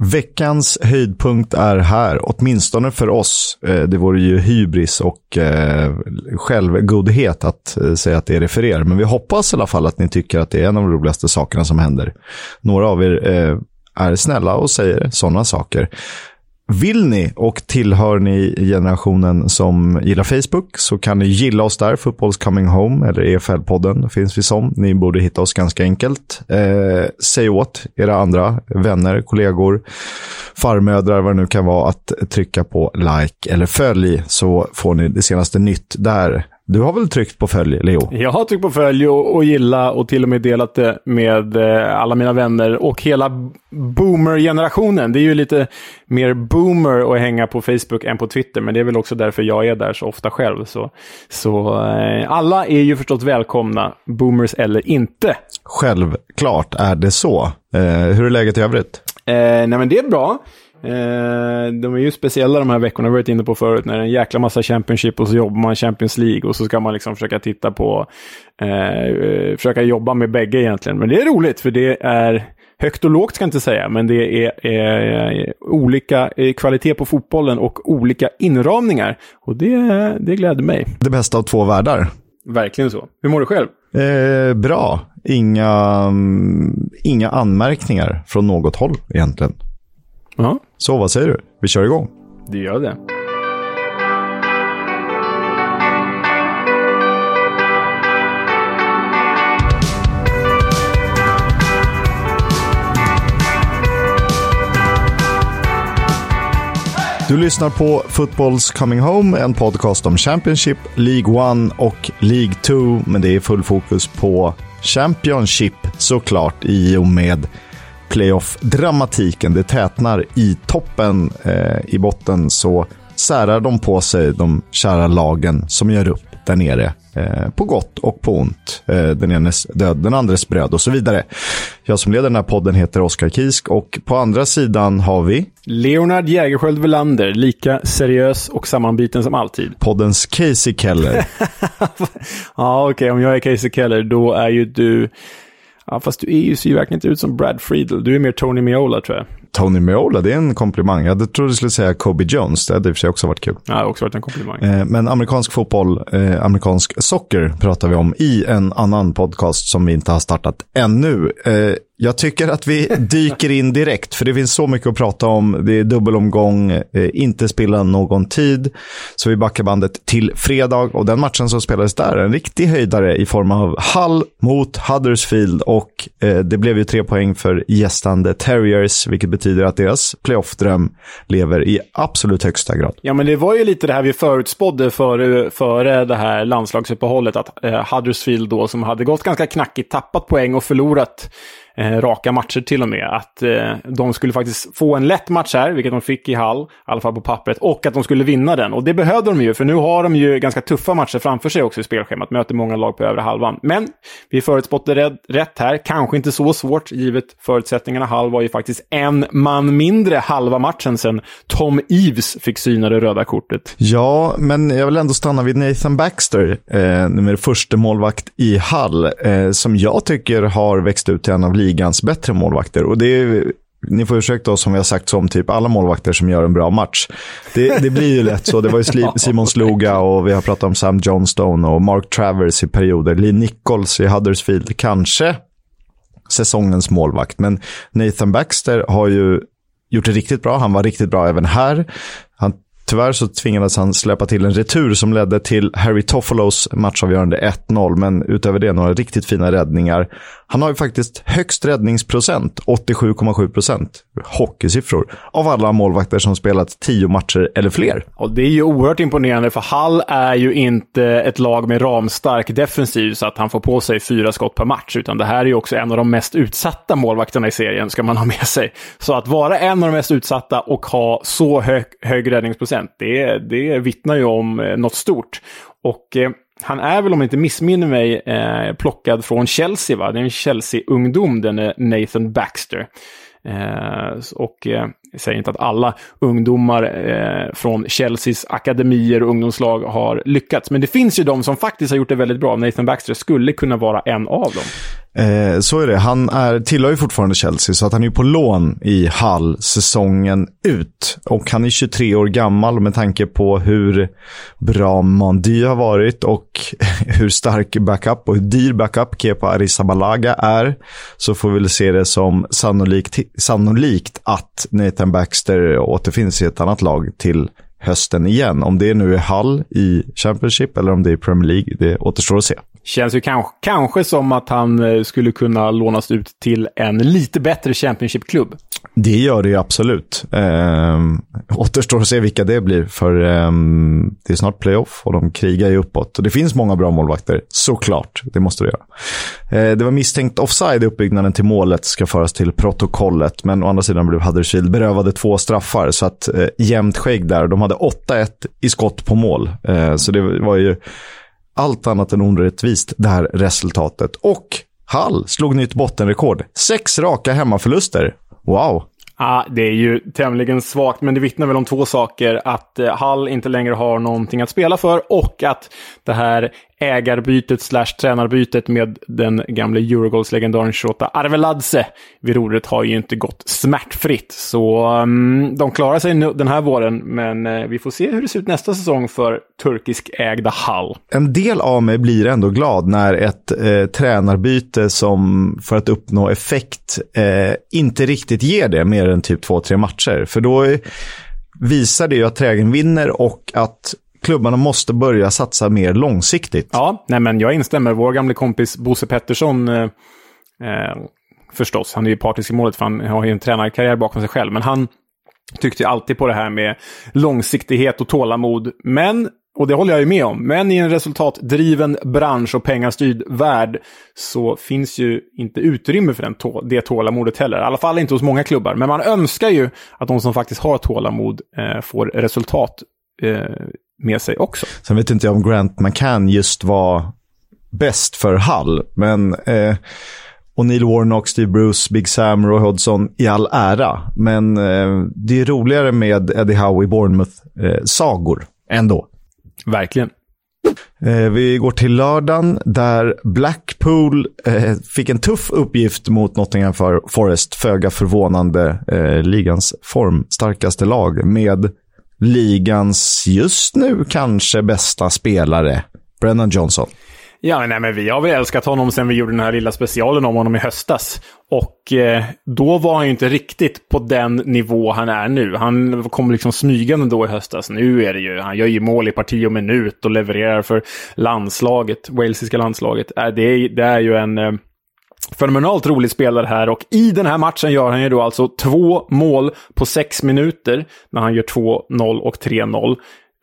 Veckans höjdpunkt är här, åtminstone för oss. Eh, det vore ju hybris och eh, självgodhet att eh, säga att det är det för er. Men vi hoppas i alla fall att ni tycker att det är en av de roligaste sakerna som händer. Några av er är snälla och säger sådana saker. Vill ni och tillhör ni generationen som gillar Facebook så kan ni gilla oss där, Fotbolls Coming Home eller EFL-podden finns vi som. Ni borde hitta oss ganska enkelt. Eh, säg åt era andra vänner, kollegor, farmödrar, vad det nu kan vara, att trycka på like eller följ så får ni det senaste nytt där. Du har väl tryckt på följ, Leo? Jag har tryckt på följ och, och gilla och till och med delat det med eh, alla mina vänner och hela boomer-generationen. Det är ju lite mer boomer att hänga på Facebook än på Twitter, men det är väl också därför jag är där så ofta själv. Så, så eh, alla är ju förstås välkomna, boomers eller inte. Självklart är det så. Eh, hur är läget i övrigt? Eh, nej, men det är bra. Eh, de är ju speciella de här veckorna, vi har varit inne på förut, när det är en jäkla massa Championship och så jobbar man Champions League och så ska man liksom försöka titta på, eh, försöka jobba med bägge egentligen. Men det är roligt, för det är högt och lågt ska jag inte säga, men det är, är olika kvalitet på fotbollen och olika inramningar. Och det, det gläder mig. Det bästa av två världar. Verkligen så. Hur mår du själv? Eh, bra. Inga, mm, inga anmärkningar från något håll egentligen. Ja. Så vad säger du? Vi kör igång. Det gör det. Du lyssnar på Footballs Coming Home, en podcast om Championship, League 1 och League 2. Men det är full fokus på Championship såklart i och med playoff-dramatiken. Det tätnar i toppen. Eh, I botten så särar de på sig de kära lagen som gör upp där nere. Eh, på gott och på ont. Eh, den enes död, den andres bröd och så vidare. Jag som leder den här podden heter Oskar Kisk och på andra sidan har vi Leonard Jägerskiöld Welander, lika seriös och sammanbiten som alltid. Poddens Casey Keller. ja, okej, okay. om jag är Casey Keller, då är ju du Ja, fast du är ju, ser ju verkligen inte ut som Brad Friedel. Du är mer Tony Meola tror jag. Tony Meola, det är en komplimang. Jag trodde du skulle säga Kobe Jones. Det hade i och för sig också varit kul. Ja, det också varit en komplimang. Eh, men amerikansk fotboll, eh, amerikansk socker pratar vi om i en annan podcast som vi inte har startat ännu. Eh, jag tycker att vi dyker in direkt, för det finns så mycket att prata om. Det är dubbelomgång, eh, inte spela någon tid. Så vi backar bandet till fredag och den matchen som spelades där, en riktig höjdare i form av Hull mot Huddersfield och eh, det blev ju tre poäng för gästande Terriers, vilket betyder att deras playoff-dröm lever i absolut högsta grad. Ja, men det var ju lite det här vi förutspådde före, före det här landslagsuppehållet, att eh, Huddersfield då, som hade gått ganska knackigt, tappat poäng och förlorat eh, raka matcher till och med. Att eh, de skulle faktiskt få en lätt match här, vilket de fick i Hall, i alla fall på pappret, och att de skulle vinna den. Och det behövde de ju, för nu har de ju ganska tuffa matcher framför sig också i spelschemat, möter många lag på övre halvan. Men vi förutspådde rätt här, kanske inte så svårt, givet förutsättningarna. Hall var ju faktiskt en man mindre halva matchen sen Tom Eves fick syna det röda kortet. Ja, men jag vill ändå stanna vid Nathan Baxter, eh, nummer första målvakt i Hall, eh, som jag tycker har växt ut till en av ligans bättre målvakter. Och det är, ni får ursäkta oss som vi har sagt som typ alla målvakter som gör en bra match. Det, det blir ju lätt så. Det var ju Simon Sloga och vi har pratat om Sam Johnstone och Mark Travers i perioder. Lee Nichols i Huddersfield, kanske säsongens målvakt. Men Nathan Baxter har ju gjort det riktigt bra. Han var riktigt bra även här. Tyvärr så tvingades han släppa till en retur som ledde till Harry Toffolos matchavgörande 1-0, men utöver det några riktigt fina räddningar. Han har ju faktiskt högst räddningsprocent, 87,7 procent, hockeysiffror, av alla målvakter som spelat tio matcher eller fler. Och det är ju oerhört imponerande, för Hall är ju inte ett lag med ramstark defensiv så att han får på sig fyra skott per match, utan det här är ju också en av de mest utsatta målvakterna i serien, ska man ha med sig. Så att vara en av de mest utsatta och ha så hög, hög räddningsprocent, det, det vittnar ju om eh, något stort. Och eh, han är väl, om jag inte missminner mig, eh, plockad från Chelsea, va? Det är en Chelsea-ungdom, den är Nathan Baxter. Eh, och eh, jag säger inte att alla ungdomar eh, från Chelseas akademier och ungdomslag har lyckats, men det finns ju de som faktiskt har gjort det väldigt bra. Nathan Baxter skulle kunna vara en av dem. Eh, så är det. Han är, tillhör ju fortfarande Chelsea, så att han är på lån i Hall säsongen ut. Och han är 23 år gammal med tanke på hur bra Mandy har varit och hur stark backup och hur dyr backup Kepa Arrizabalaga är. Så får vi väl se det som sannolikt, sannolikt att Nathan Baxter återfinns i ett annat lag till hösten igen. Om det nu är Hall i Championship eller om det är Premier League, det återstår att se. Känns ju kanske, kanske som att han eh, skulle kunna lånas ut till en lite bättre Championship-klubb. Det gör det ju absolut. Eh, återstår att se vilka det blir, för eh, det är snart playoff och de krigar ju uppåt. Och det finns många bra målvakter, såklart. Det måste det göra. Eh, det var misstänkt offside i uppbyggnaden till målet, ska föras till protokollet. Men å andra sidan blev Huddersfield berövade två straffar, så att eh, jämnt skägg där. De hade 8-1 i skott på mål. Eh, så det var ju allt annat än orättvist det här resultatet. Och Hall slog nytt bottenrekord. Sex raka hemmaförluster. Wow! Ja, det är ju tämligen svagt, men det vittnar väl om två saker. Att eh, Hall inte längre har någonting att spela för och att det här ägarbytet slash tränarbytet med den gamle Eurogoals-legendaren Shota Arveladze vid rodret har ju inte gått smärtfritt. Så um, de klarar sig nu, den här våren, men uh, vi får se hur det ser ut nästa säsong för turkisk ägda Hall. En del av mig blir ändå glad när ett eh, tränarbyte som för att uppnå effekt eh, inte riktigt ger det mer än typ två, tre matcher. För då eh, visar det ju att trägen vinner och att klubbarna måste börja satsa mer långsiktigt. Ja, nej men jag instämmer. Vår gamle kompis Bosse Pettersson, eh, eh, förstås, han är ju partisk i målet för han har ju en tränarkarriär bakom sig själv, men han tyckte ju alltid på det här med långsiktighet och tålamod. Men, och det håller jag ju med om, men i en resultatdriven bransch och pengastyrd värld så finns ju inte utrymme för den tå det tålamodet heller. I alla fall inte hos många klubbar. Men man önskar ju att de som faktiskt har tålamod eh, får resultat eh, med sig också. Sen vet inte jag om Grant McCann just var bäst för Hull, men eh, Neil Warnock, Steve Bruce, Big Sam, Roy Hodgson i all ära. Men eh, det är roligare med Eddie Howe i Bournemouth-sagor eh, ändå. Verkligen. Eh, vi går till lördagen där Blackpool eh, fick en tuff uppgift mot Nottingham Forest. Föga förvånande eh, ligans formstarkaste lag med ligans just nu kanske bästa spelare, Brennan Johnson. Ja, nej, men vi har väl älskat honom sen vi gjorde den här lilla specialen om honom i höstas. Och eh, då var han ju inte riktigt på den nivå han är nu. Han kom liksom smygande då i höstas. Nu är det ju, han gör ju mål i parti och minut och levererar för landslaget, walesiska landslaget. Äh, det, är, det är ju en... Eh, fenomenalt rolig spelare här och i den här matchen gör han ju då alltså två mål på sex minuter när han gör 2-0 och 3-0.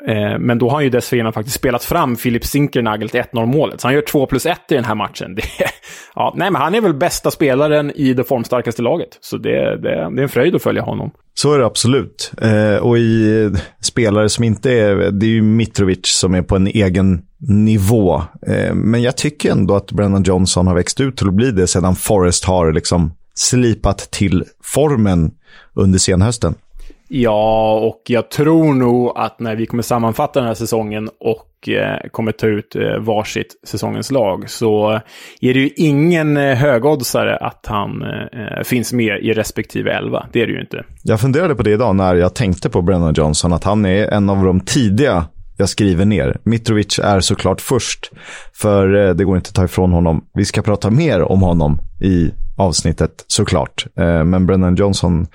Eh, men då har han ju dessförinnan faktiskt spelat fram Filip Zinkernagel till 1-0-målet. Så han gör 2 plus 1 i den här matchen. Det, ja, nej, men han är väl bästa spelaren i det formstarkaste laget. Så det, det, det är en fröjd att följa honom. Så är det absolut. Eh, och i eh, spelare som inte är... Det är ju Mitrovic som är på en egen nivå. Eh, men jag tycker ändå att Brennan Johnson har växt ut till att bli det sedan Forrest har liksom slipat till formen under senhösten. Ja, och jag tror nog att när vi kommer sammanfatta den här säsongen och eh, kommer ta ut eh, varsitt säsongens lag så är det ju ingen eh, högoddsare att han eh, eh, finns med i respektive elva. Det är det ju inte. Jag funderade på det idag när jag tänkte på Brennan Johnson, att han är en av de tidiga jag skriver ner. Mitrovic är såklart först, för eh, det går inte att ta ifrån honom. Vi ska prata mer om honom i avsnittet såklart. Eh, men Brennan Johnson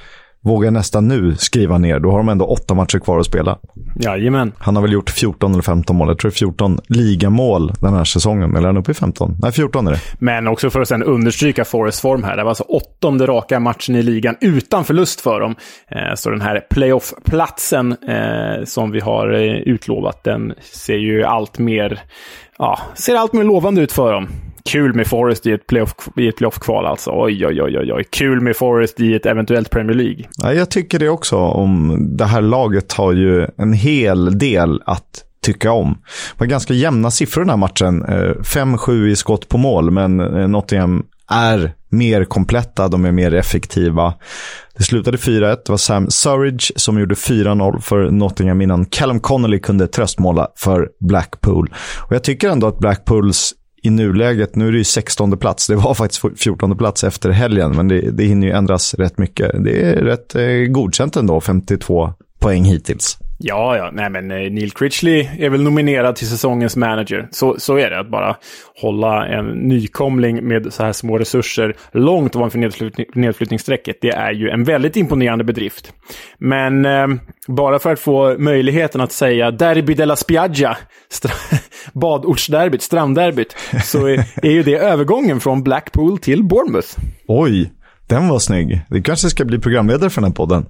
vågar nästan nu skriva ner. Då har de ändå åtta matcher kvar att spela. Jajamän. Han har väl gjort 14 eller 15 mål. Jag tror det är 14 ligamål den här säsongen. Eller är han uppe i 15? Nej, 14 är det. Men också för att sen understryka Forest form här. Det var alltså åttonde raka matchen i ligan utan förlust för dem. Eh, så den här playoff-platsen eh, som vi har eh, utlovat, den ser ju allt mer, ja, ser allt mer lovande ut för dem. Kul med Forest i ett playoff, i ett playoff-kval alltså. Oj, oj, oj, oj. Kul med Forest i ett eventuellt Premier League. Ja, jag tycker det också. Om det här laget har ju en hel del att tycka om. Det var ganska jämna siffror den här matchen. Eh, 5-7 i skott på mål, men eh, Nottingham är mer kompletta, de är mer effektiva. Det slutade 4-1. Det var Sam Surridge som gjorde 4-0 för Nottingham innan Callum Connolly kunde tröstmåla för Blackpool. Och jag tycker ändå att Blackpools i nuläget, nu är det ju 16 plats, det var faktiskt 14 plats efter helgen, men det, det hinner ju ändras rätt mycket. Det är rätt eh, godkänt ändå, 52 poäng hittills. Ja, ja, nej men eh, Neil Critchley är väl nominerad till säsongens manager. Så, så är det, att bara hålla en nykomling med så här små resurser långt ovanför nedflyttning, nedflyttningsstrecket. Det är ju en väldigt imponerande bedrift. Men eh, bara för att få möjligheten att säga Derby della Spiaggia, badortsderbyt, strandderbyt, så är, är ju det övergången från Blackpool till Bournemouth. Oj, den var snygg. Du kanske ska bli programledare för den här podden.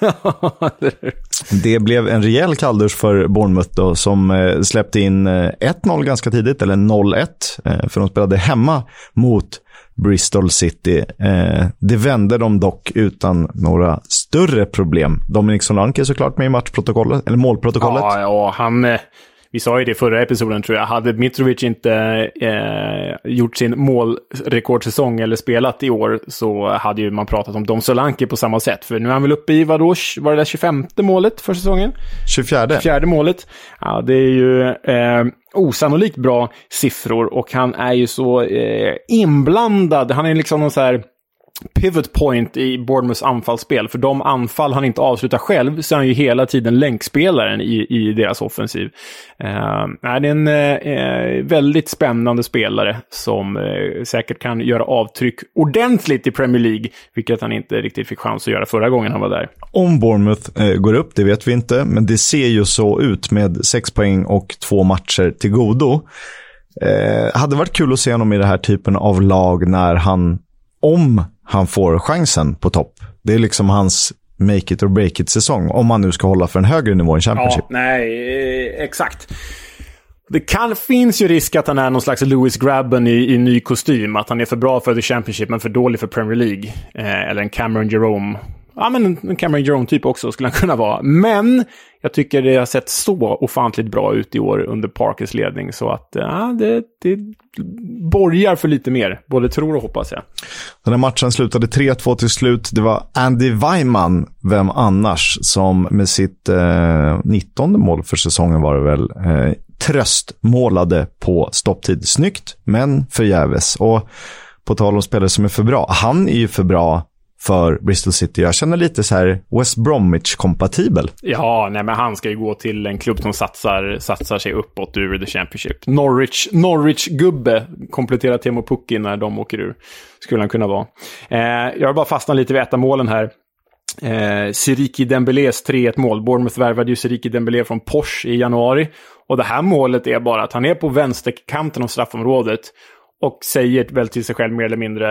det blev en rejäl kalldusch för Bournemouth då, som eh, släppte in 1-0 eh, ganska tidigt, eller 0-1, eh, för de spelade hemma mot Bristol City. det vände de dock utan några större problem. Dominic Solanke såklart med i matchprotokollet, eller målprotokollet. Ja, ja han vi sa ju det i förra episoden tror jag, hade Mitrovic inte eh, gjort sin målrekordsäsong eller spelat i år så hade ju man pratat om Dom Solanke på samma sätt. För nu är han väl uppe i, vadå, var det där 25 målet för säsongen? 24. 24 målet. Ja, det är ju eh, osannolikt bra siffror och han är ju så eh, inblandad. Han är liksom någon så här pivot point i Bournemouths anfallsspel. För de anfall han inte avslutar själv så är han ju hela tiden länkspelaren i, i deras offensiv. Uh, det är en uh, väldigt spännande spelare som uh, säkert kan göra avtryck ordentligt i Premier League, vilket han inte riktigt fick chans att göra förra gången han var där. Om Bournemouth uh, går upp, det vet vi inte, men det ser ju så ut med sex poäng och två matcher till godo. Eh, hade varit kul att se honom i den här typen av lag när han, om han får chansen på topp. Det är liksom hans make it or break it-säsong. Om han nu ska hålla för en högre nivå än Championship. Ja, nej, eh, exakt. Det kan, finns ju risk att han är någon slags Lewis Grabben i, i ny kostym. Att han är för bra för the Championship men för dålig för Premier League. Eh, eller en Cameron Jerome ja, men en Cameron Jerome-typ också skulle han kunna vara. Men jag tycker det har sett så ofantligt bra ut i år under Parkers ledning. Så att ja, det, det borgar för lite mer. Både tror och hoppas jag. Den här matchen slutade 3-2 till slut. Det var Andy Weimann, vem annars, som med sitt eh, 19 mål för säsongen var det väl, eh, tröstmålade på stopptid. Snyggt, men förgäves. Och på tal om spelare som är för bra, han är ju för bra för Bristol City. Jag känner lite så här West Bromwich-kompatibel. Ja, nej men han ska ju gå till en klubb som satsar, satsar sig uppåt ur the Championship. Norwich, Norwich-gubbe kompletterar Temo Pukki när de åker ur. Skulle han kunna vara. Eh, jag har bara fastnat lite vid ett av målen här. Eh, Siriki Dembélés 3-1 mål. Bournemouth värvade ju Siriki Dembélé från Porsche i januari. Och det här målet är bara att han är på vänsterkanten av straffområdet och säger väl till sig själv mer eller mindre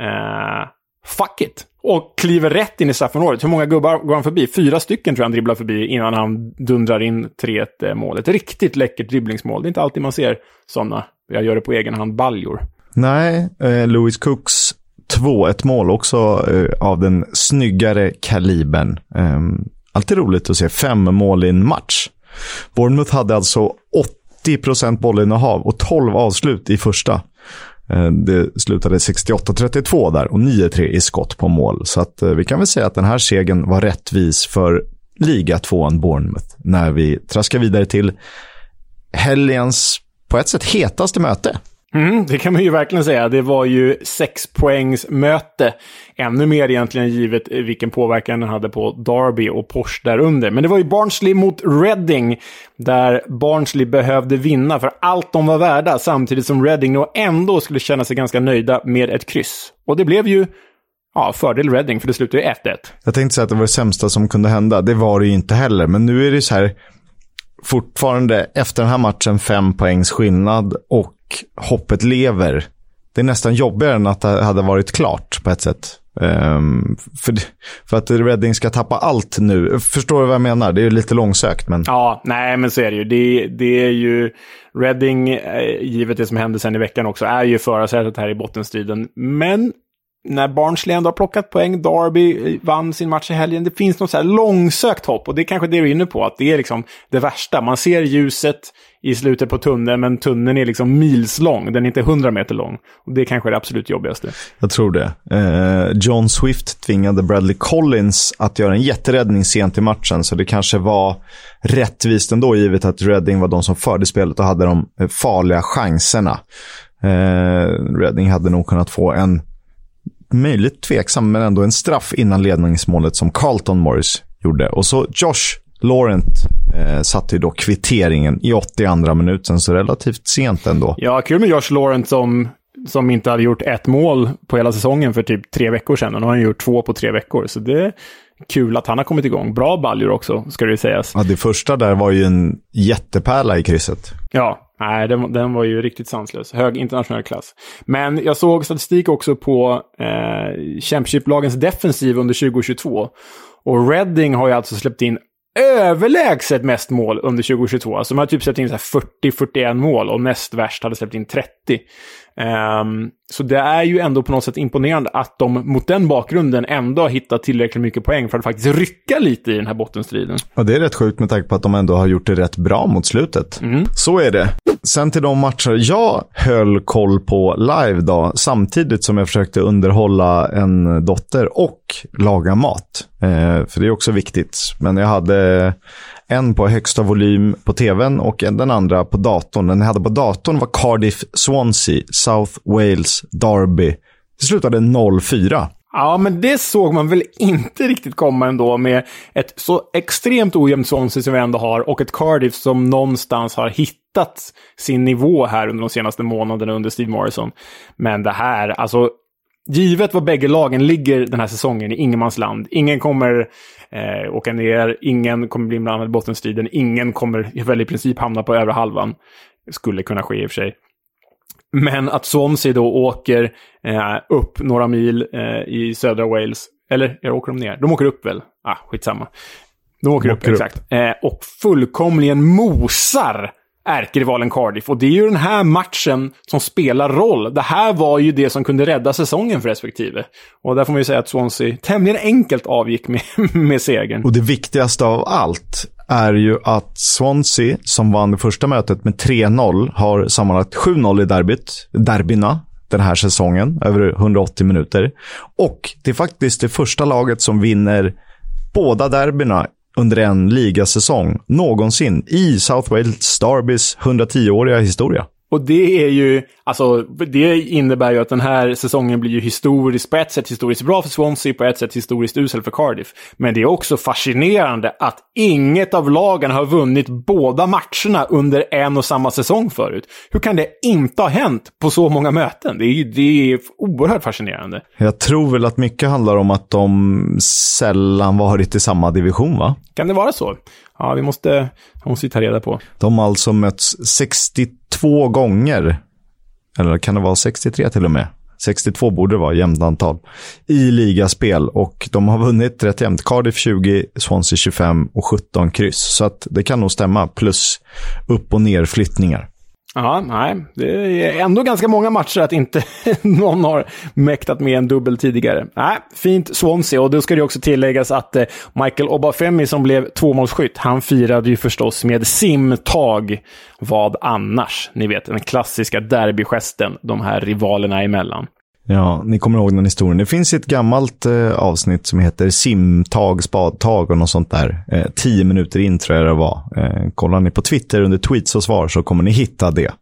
eh, fuck it. Och kliver rätt in i straffområdet. Hur många gubbar går han förbi? Fyra stycken tror jag han dribblar förbi innan han dundrar in 3-1 eh, målet. Riktigt läckert dribblingsmål. Det är inte alltid man ser sådana. Jag gör det på egen hand, baljor. Nej, eh, Louis Cooks 2-1 mål också eh, av den snyggare kalibern. Eh, alltid roligt att se fem mål i en match. Bournemouth hade alltså 80% bollinnehav och 12 avslut i första. Eh, det slutade 68-32 där och 9-3 i skott på mål. Så att eh, vi kan väl säga att den här segern var rättvis för liga 2 Bournemouth när vi traskar vidare till helgens på ett sätt hetaste möte. Mm, det kan man ju verkligen säga. Det var ju sex poängs möte. Ännu mer egentligen givet vilken påverkan den hade på Derby och Porsche därunder. Men det var ju Barnsley mot Reading. Där Barnsley behövde vinna för allt de var värda. Samtidigt som Reading nog ändå skulle känna sig ganska nöjda med ett kryss. Och det blev ju Ja, fördel Reading, för det slutade ju 1-1. Jag tänkte säga att det var det sämsta som kunde hända. Det var det ju inte heller. Men nu är det så här, fortfarande efter den här matchen fem poängs skillnad och hoppet lever. Det är nästan jobbigare än att det hade varit klart på ett sätt. Um, för, för att Reading ska tappa allt nu. Förstår du vad jag menar? Det är ju lite långsökt. Men... Ja, nej men så är det ju. Det, det är ju Reading, eh, givet det som hände sen i veckan också, är ju förarsätet här i bottenstriden. Men när Barnsley ändå har plockat poäng, Derby eh, vann sin match i helgen. Det finns något så här långsökt hopp och det är kanske det du är inne på, att det är liksom det värsta. Man ser ljuset i slutet på tunneln, men tunneln är liksom milslång. Den är inte 100 meter lång. Och det är kanske är det absolut jobbigaste. Jag tror det. Eh, John Swift tvingade Bradley Collins att göra en jätteräddning sent i matchen, så det kanske var rättvist ändå, givet att Reading var de som förde spelet och hade de eh, farliga chanserna. Eh, Reading hade nog kunnat få en möjligt tveksam, men ändå en straff innan ledningsmålet som Carlton Morris gjorde. Och så Josh Laurent eh, satte ju då kvitteringen i 82 minuten, så relativt sent ändå. Ja, kul med Josh Laurent som, som inte hade gjort ett mål på hela säsongen för typ tre veckor sedan. Och nu har han gjort två på tre veckor, så det kul att han har kommit igång. Bra baljor också, ska det ju sägas. Ja, det första där var ju en jättepärla i krysset. Ja, Nej, den, den, var ju riktigt sanslös. Hög internationell klass. Men jag såg statistik också på eh, Championship-lagens defensiv under 2022. Och Reading har ju alltså släppt in överlägset mest mål under 2022. Alltså de har typ släppt in 40-41 mål och näst värst hade släppt in 30. Um, så det är ju ändå på något sätt imponerande att de mot den bakgrunden ändå har hittat tillräckligt mycket poäng för att faktiskt rycka lite i den här bottenstriden. Ja, det är rätt sjukt med tanke på att de ändå har gjort det rätt bra mot slutet. Mm. Så är det. Sen till de matcher jag höll koll på live då, samtidigt som jag försökte underhålla en dotter och laga mat. Eh, för det är också viktigt. Men jag hade en på högsta volym på tvn och den andra på datorn. Den jag hade på datorn var Cardiff Swansea, South Wales Derby. Det slutade 0-4. Ja, men det såg man väl inte riktigt komma ändå med ett så extremt ojämnt Swansea som vi ändå har och ett Cardiff som någonstans har hittat sin nivå här under de senaste månaderna under Steve Morrison. Men det här, alltså givet var bägge lagen ligger den här säsongen i ingenmansland. Ingen kommer eh, åka ner, ingen kommer bli inblandad i bottenstriden, ingen kommer väl i princip hamna på övre halvan. Skulle kunna ske i och för sig. Men att Swansea då åker eh, upp några mil eh, i södra Wales, eller jag åker de ner? De åker upp väl? Ah, skitsamma. De åker, de åker upp, upp, exakt. Eh, och fullkomligen mosar ärkerivalen Cardiff. Och det är ju den här matchen som spelar roll. Det här var ju det som kunde rädda säsongen för respektive. Och där får man ju säga att Swansea tämligen enkelt avgick med, med segern. Och det viktigaste av allt är ju att Swansea, som vann det första mötet med 3-0, har sammanlagt 7-0 i derbyt, derbyna den här säsongen, över 180 minuter. Och det är faktiskt det första laget som vinner båda derbyna under en ligasäsong någonsin i South Wales Starbys 110-åriga historia. Och det är ju, alltså, det innebär ju att den här säsongen blir ju historiskt, på ett sätt historiskt bra för Swansea, på ett sätt historiskt usel för Cardiff. Men det är också fascinerande att inget av lagen har vunnit båda matcherna under en och samma säsong förut. Hur kan det inte ha hänt på så många möten? Det är, det är oerhört fascinerande. Jag tror väl att mycket handlar om att de sällan varit i samma division, va? Kan det vara så? Ja, vi måste, måste ta reda på. De har alltså mötts Två gånger. Eller kan det vara 63 till och med? 62 borde det vara, jämnt antal. I ligaspel och de har vunnit rätt jämnt. Cardiff 20, Swansea 25 och 17 kryss. Så att det kan nog stämma. Plus upp och ner flyttningar. Ja, nej. Det är ändå ganska många matcher att inte någon har mäktat med en dubbel tidigare. Nej, fint Swansea. Och då ska det också tilläggas att eh, Michael Obafemi som blev tvåmålsskytt, han firade ju förstås med simtag. Vad annars? Ni vet, den klassiska derbygesten de här rivalerna emellan. Ja, ni kommer ihåg den historien. Det finns ett gammalt eh, avsnitt som heter simtag, spadtag och något sånt där. Eh, tio minuter in tror jag det var. Eh, kollar ni på Twitter under tweets och svar så kommer ni hitta det.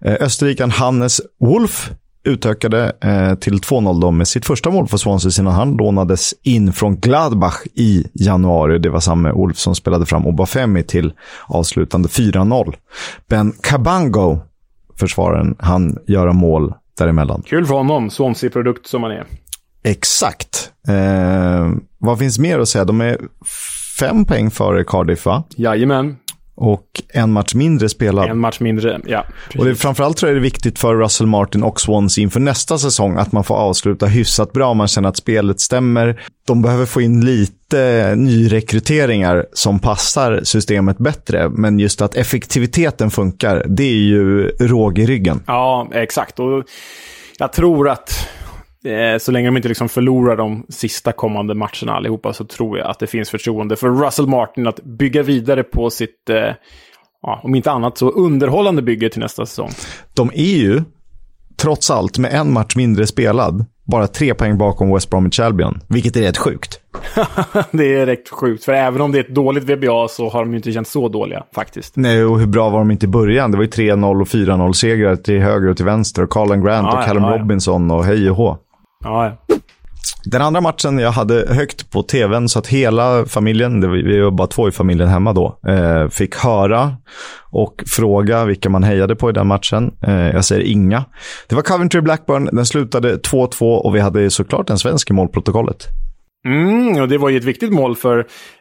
Eh, Österrikan Hannes Wolf utökade eh, till 2-0 då med sitt första mål för Swansea sedan han lånades in från Gladbach i januari. Det var samme Wolf som spelade fram Obafemi till avslutande 4-0. Ben Cabango, försvararen, han göra mål däremellan. Kul för honom, Swansea-produkt som han är. Exakt. Eh, vad finns mer att säga? De är fem poäng före Cardiff, va? Jajamän. Och en match mindre spelad. En match mindre, ja. Precis. Och det, framförallt tror jag det är viktigt för Russell Martin och Swansea inför nästa säsong att man får avsluta hyfsat bra. Man känner att spelet stämmer. De behöver få in lite nyrekryteringar som passar systemet bättre. Men just att effektiviteten funkar, det är ju råg i ryggen. Ja, exakt. Och jag tror att så länge de inte liksom förlorar de sista kommande matcherna allihopa så tror jag att det finns förtroende för Russell Martin att bygga vidare på sitt, eh, ja, om inte annat så underhållande bygge till nästa säsong. De är ju, trots allt, med en match mindre spelad, bara tre poäng bakom West Bromwich Albion, vilket är rätt sjukt. det är rätt sjukt, för även om det är ett dåligt VBA så har de ju inte känt så dåliga faktiskt. Nej, och hur bra var de inte i början? Det var ju 3-0 och 4-0-segrar till höger och till vänster. Och Colin Grant ja, och Callum ja, ja. Robinson och hej och hå. Ja, Den andra matchen jag hade högt på tvn så att hela familjen, vi var bara två i familjen hemma då, eh, fick höra och fråga vilka man hejade på i den matchen. Eh, jag säger inga. Det var Coventry Blackburn, den slutade 2-2 och vi hade såklart en svensk i målprotokollet. Mm, och det var ju ett viktigt mål för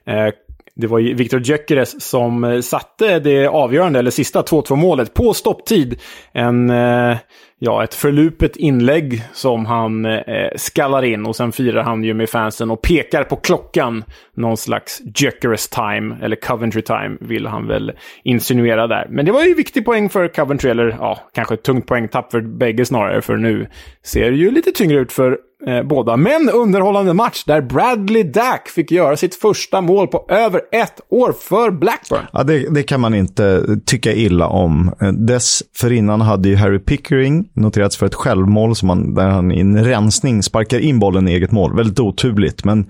eh, det var ju Viktor Gyökeres som eh, satte det avgörande, eller sista 2-2 målet på stopptid. En, eh, ja, ett förlupet inlägg som han eh, skallar in och sen firar han ju med fansen och pekar på klockan. Någon slags Gyökeres time, eller Coventry time, vill han väl insinuera där. Men det var ju viktig poäng för Coventry, eller ja, kanske ett tungt poängtapp för bägge snarare, för nu ser det ju lite tyngre ut för eh, båda. Men underhållande match där Bradley Dack fick göra sitt första mål på över ett år för Blackburn. Ja, det, det kan man inte tycka illa om. Eh, dessförinnan hade ju Harry Pickering noterats för ett självmål som han, där han i en rensning sparkar in bollen i eget mål. Väldigt oturligt, men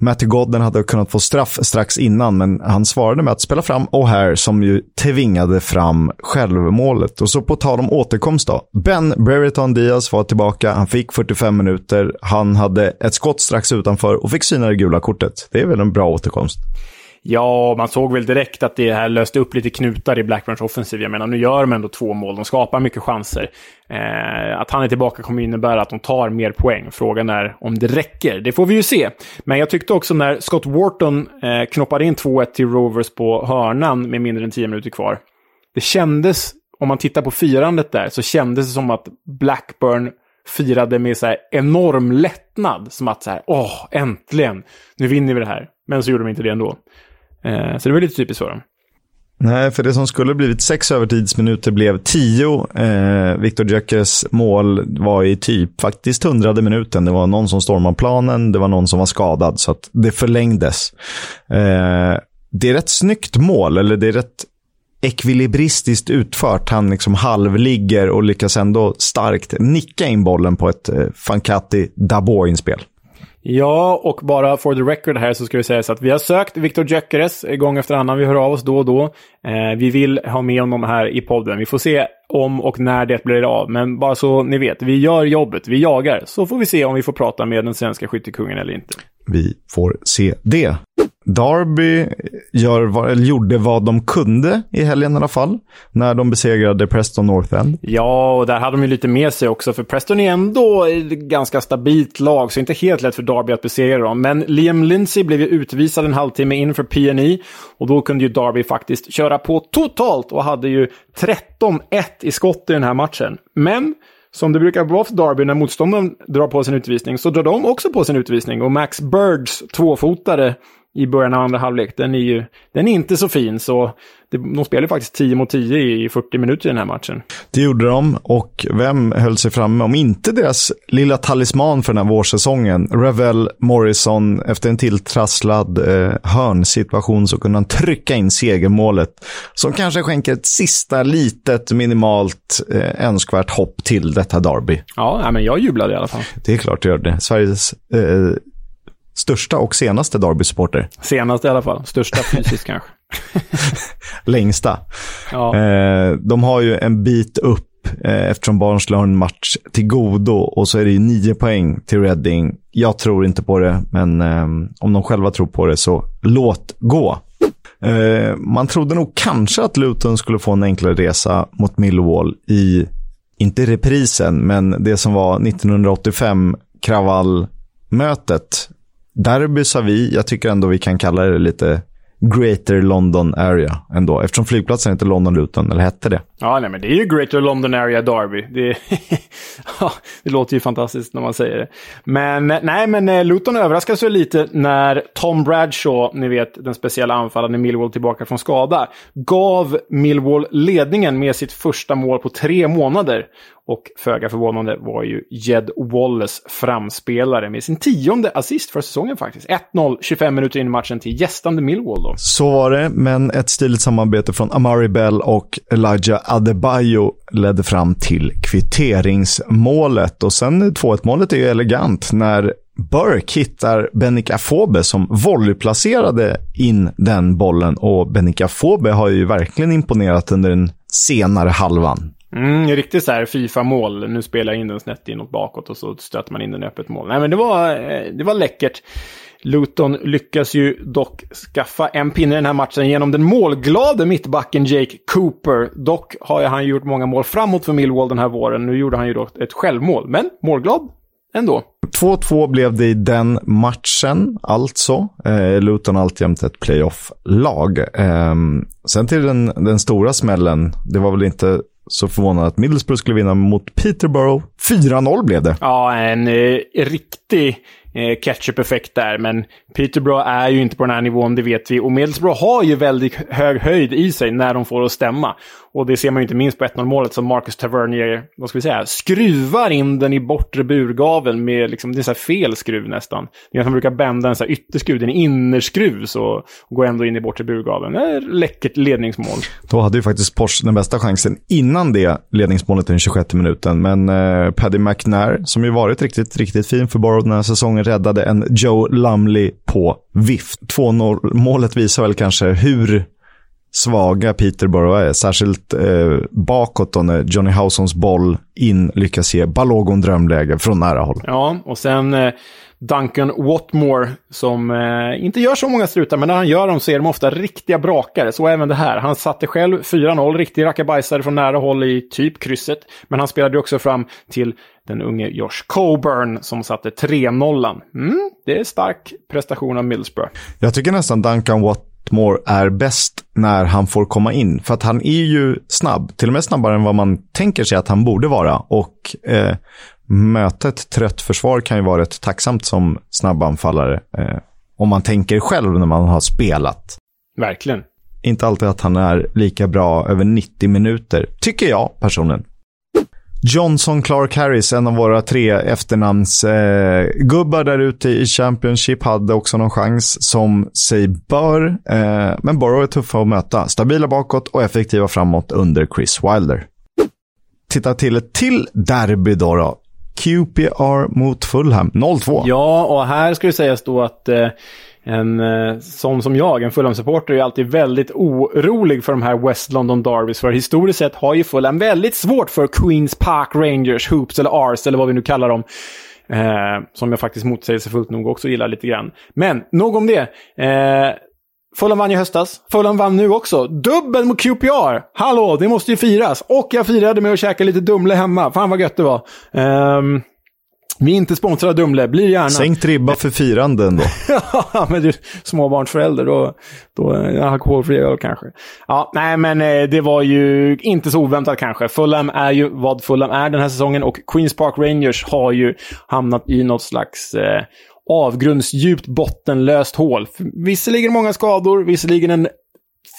Matty Godden hade kunnat få straff strax innan, men han svarade med att spela fram O'Hare som ju tvingade fram självmålet. Och så på tal om återkomst då. Ben Brereton Diaz var tillbaka, han fick 45 minuter, han hade ett skott strax utanför och fick syna det gula kortet. Det är väl en bra återkomst. Ja, man såg väl direkt att det här löste upp lite knutar i Blackburns offensiv. Jag menar, nu gör de ändå två mål, de skapar mycket chanser. Eh, att han är tillbaka kommer innebära att de tar mer poäng. Frågan är om det räcker. Det får vi ju se. Men jag tyckte också när Scott Wharton eh, knoppade in 2-1 till Rovers på hörnan med mindre än 10 minuter kvar. Det kändes, om man tittar på firandet där, så kändes det som att Blackburn firade med så här enorm lättnad. Som att så här, åh, äntligen, nu vinner vi det här. Men så gjorde de inte det ändå. Eh, så det var lite typiskt för dem. Nej, för det som skulle blivit sex övertidsminuter blev tio. Eh, Viktor Gyökeres mål var i typ faktiskt hundrade minuten. Det var någon som stormade planen, det var någon som var skadad, så att det förlängdes. Eh, det är rätt snyggt mål, eller det är rätt ekvilibristiskt utfört. Han liksom halvligger och lyckas ändå starkt nicka in bollen på ett eh, Fancati Dabo-inspel. Ja, och bara for the record här så ska det sägas att vi har sökt Viktor Gyökeres gång efter annan. Vi hör av oss då och då. Eh, vi vill ha med honom här i podden. Vi får se om och när det blir av. Men bara så ni vet, vi gör jobbet, vi jagar. Så får vi se om vi får prata med den svenska skyttekungen eller inte. Vi får se det. Derby gör, gjorde vad de kunde i helgen i alla fall, när de besegrade Preston North End. Ja, och där hade de ju lite med sig också, för Preston är ändå ett ganska stabilt lag, så inte helt lätt för Derby att besegra dem. Men Liam Lindsey blev ju utvisad en halvtimme in för PNI och då kunde ju Derby faktiskt köra på totalt och hade ju 13-1 i skott i den här matchen. Men som det brukar vara för Derby när motståndaren drar på sin utvisning så drar de också på sin utvisning. Och Max Birds tvåfotare i början av andra halvlek, den är ju den är inte så fin. Så det, de spelade faktiskt 10 mot 10 i 40 minuter i den här matchen. Det gjorde de och vem höll sig framme om inte deras lilla talisman för den här vårsäsongen. Revel Morrison, efter en tilltrasslad eh, hörnsituation så kunde han trycka in segermålet. Som kanske skänker ett sista litet minimalt eh, önskvärt hopp till detta derby. Ja, men jag jublade i alla fall. Det är klart du gör det. Sveriges eh, största och senaste Derby-supporter. Senaste i alla fall. Största fysiskt kanske. Längsta. Ja. Eh, de har ju en bit upp eh, eftersom Barnsley har en match till godo och så är det ju nio poäng till Reading. Jag tror inte på det, men eh, om de själva tror på det så låt gå. Eh, man trodde nog kanske att Luton skulle få en enklare resa mot Millwall i, inte reprisen, men det som var 1985 kravallmötet Derby sa vi, jag tycker ändå vi kan kalla det lite Greater London Area ändå. Eftersom flygplatsen heter London Luton, eller hette det. Ja, nej, men det är ju Greater London Area Derby. Det, det låter ju fantastiskt när man säger det. Men nej, men eh, Luton överraskade sig lite när Tom Bradshaw, ni vet den speciella anfallaren i Millwall tillbaka från skada, gav Millwall ledningen med sitt första mål på tre månader. Och föga förvånande var ju Jed Wallace framspelare med sin tionde assist för säsongen faktiskt. 1-0, 25 minuter in i matchen till gästande Millwall då. Så var det, men ett stiligt samarbete från Amari Bell och Elijah Adebayo ledde fram till kvitteringsmålet. Och sen 2-1 målet är ju elegant när Burke hittar Benica Fobe som volleyplacerade in den bollen. Och Benica Fobe har ju verkligen imponerat under den senare halvan. Mm, riktigt så här Fifa-mål. Nu spelar jag in den snett inåt bakåt och så stöter man in den i öppet mål. Nej, men det var, eh, det var läckert. Luton lyckas ju dock skaffa en pinne i den här matchen genom den målglade mittbacken Jake Cooper. Dock har han gjort många mål framåt för Millwall den här våren. Nu gjorde han ju dock ett självmål, men målglad ändå. 2-2 blev det i den matchen, alltså. Eh, Luton alltjämt ett playoff-lag. Eh, sen till den, den stora smällen, det var väl inte så förvånande att Middlesbrough skulle vinna mot Peterborough. 4-0 blev det. Ja, en eh, riktig eh, catch-up-effekt där. Men Peterborough är ju inte på den här nivån, det vet vi. Och Middlesbrough har ju väldigt hög höjd i sig när de får det att stämma. Och det ser man ju inte minst på 1-0 målet som Marcus Tavernier, vad ska vi säga, skruvar in den i bortre burgaveln med liksom, det är så fel skruv nästan. Det är som brukar bända en så här ytterskruv, en innerskruv så går ändå in i bortre burgaveln. Det är läckert ledningsmål. Då hade ju faktiskt Porsche den bästa chansen innan det ledningsmålet i den 26 minuten. Men eh, Paddy McNair, som ju varit riktigt, riktigt fin för Borough den här säsongen, räddade en Joe Lumley på vift. 2-0-målet visar väl kanske hur svaga Peterborough är. Särskilt eh, bakåt då när Johnny Hausons boll in lyckas ge Balogun drömläge från nära håll. Ja, och sen eh, Duncan Watmore som eh, inte gör så många strutar, men när han gör dem så är de ofta riktiga brakare. Så även det här. Han satte själv 4-0, riktig rackabajsare från nära håll i typ krysset. Men han spelade också fram till den unge Josh Coburn som satte 3-0. Mm, det är stark prestation av Middlesbrough. Jag tycker nästan Duncan Watmore är bäst när han får komma in. För att han är ju snabb, till och med snabbare än vad man tänker sig att han borde vara. Och eh, möta ett trött försvar kan ju vara rätt tacksamt som snabbanfallare. Eh, om man tänker själv när man har spelat. Verkligen. Inte alltid att han är lika bra över 90 minuter, tycker jag personligen. Johnson Clark Harris, en av våra tre efternamnsgubbar eh, där ute i Championship, hade också någon chans som sig bör. Eh, men Borough är tuffa att möta. Stabila bakåt och effektiva framåt under Chris Wilder. Titta till ett till derby då. då. QPR mot Fulham, 0-2. Ja, och här ska det sägas då att eh, en eh, sån som jag, en Fulham-supporter, är alltid väldigt orolig för de här West London Derbys. För historiskt sett har ju Fulham väldigt svårt för Queens Park Rangers, Hoops eller Ars eller vad vi nu kallar dem. Eh, som jag faktiskt motsägelsefullt nog också gillar lite grann. Men nog om det. Eh, Fulham vann i höstas. Fulham vann nu också. Dubbel mot QPR! Hallå, det måste ju firas. Och jag firade med att käka lite Dumle hemma. Fan vad gött det var. Um, vi är inte sponsrade Dumle, blir gärna. Sänkt ribba för firanden då. ja, men du småbarnsförälder, då, då är alkoholfri öl kanske. Ja, nej, men eh, det var ju inte så oväntat kanske. Fulham är ju vad Fulham är den här säsongen och Queens Park Rangers har ju hamnat i något slags eh, avgrundsdjupt bottenlöst hål. Visserligen många skador, visserligen en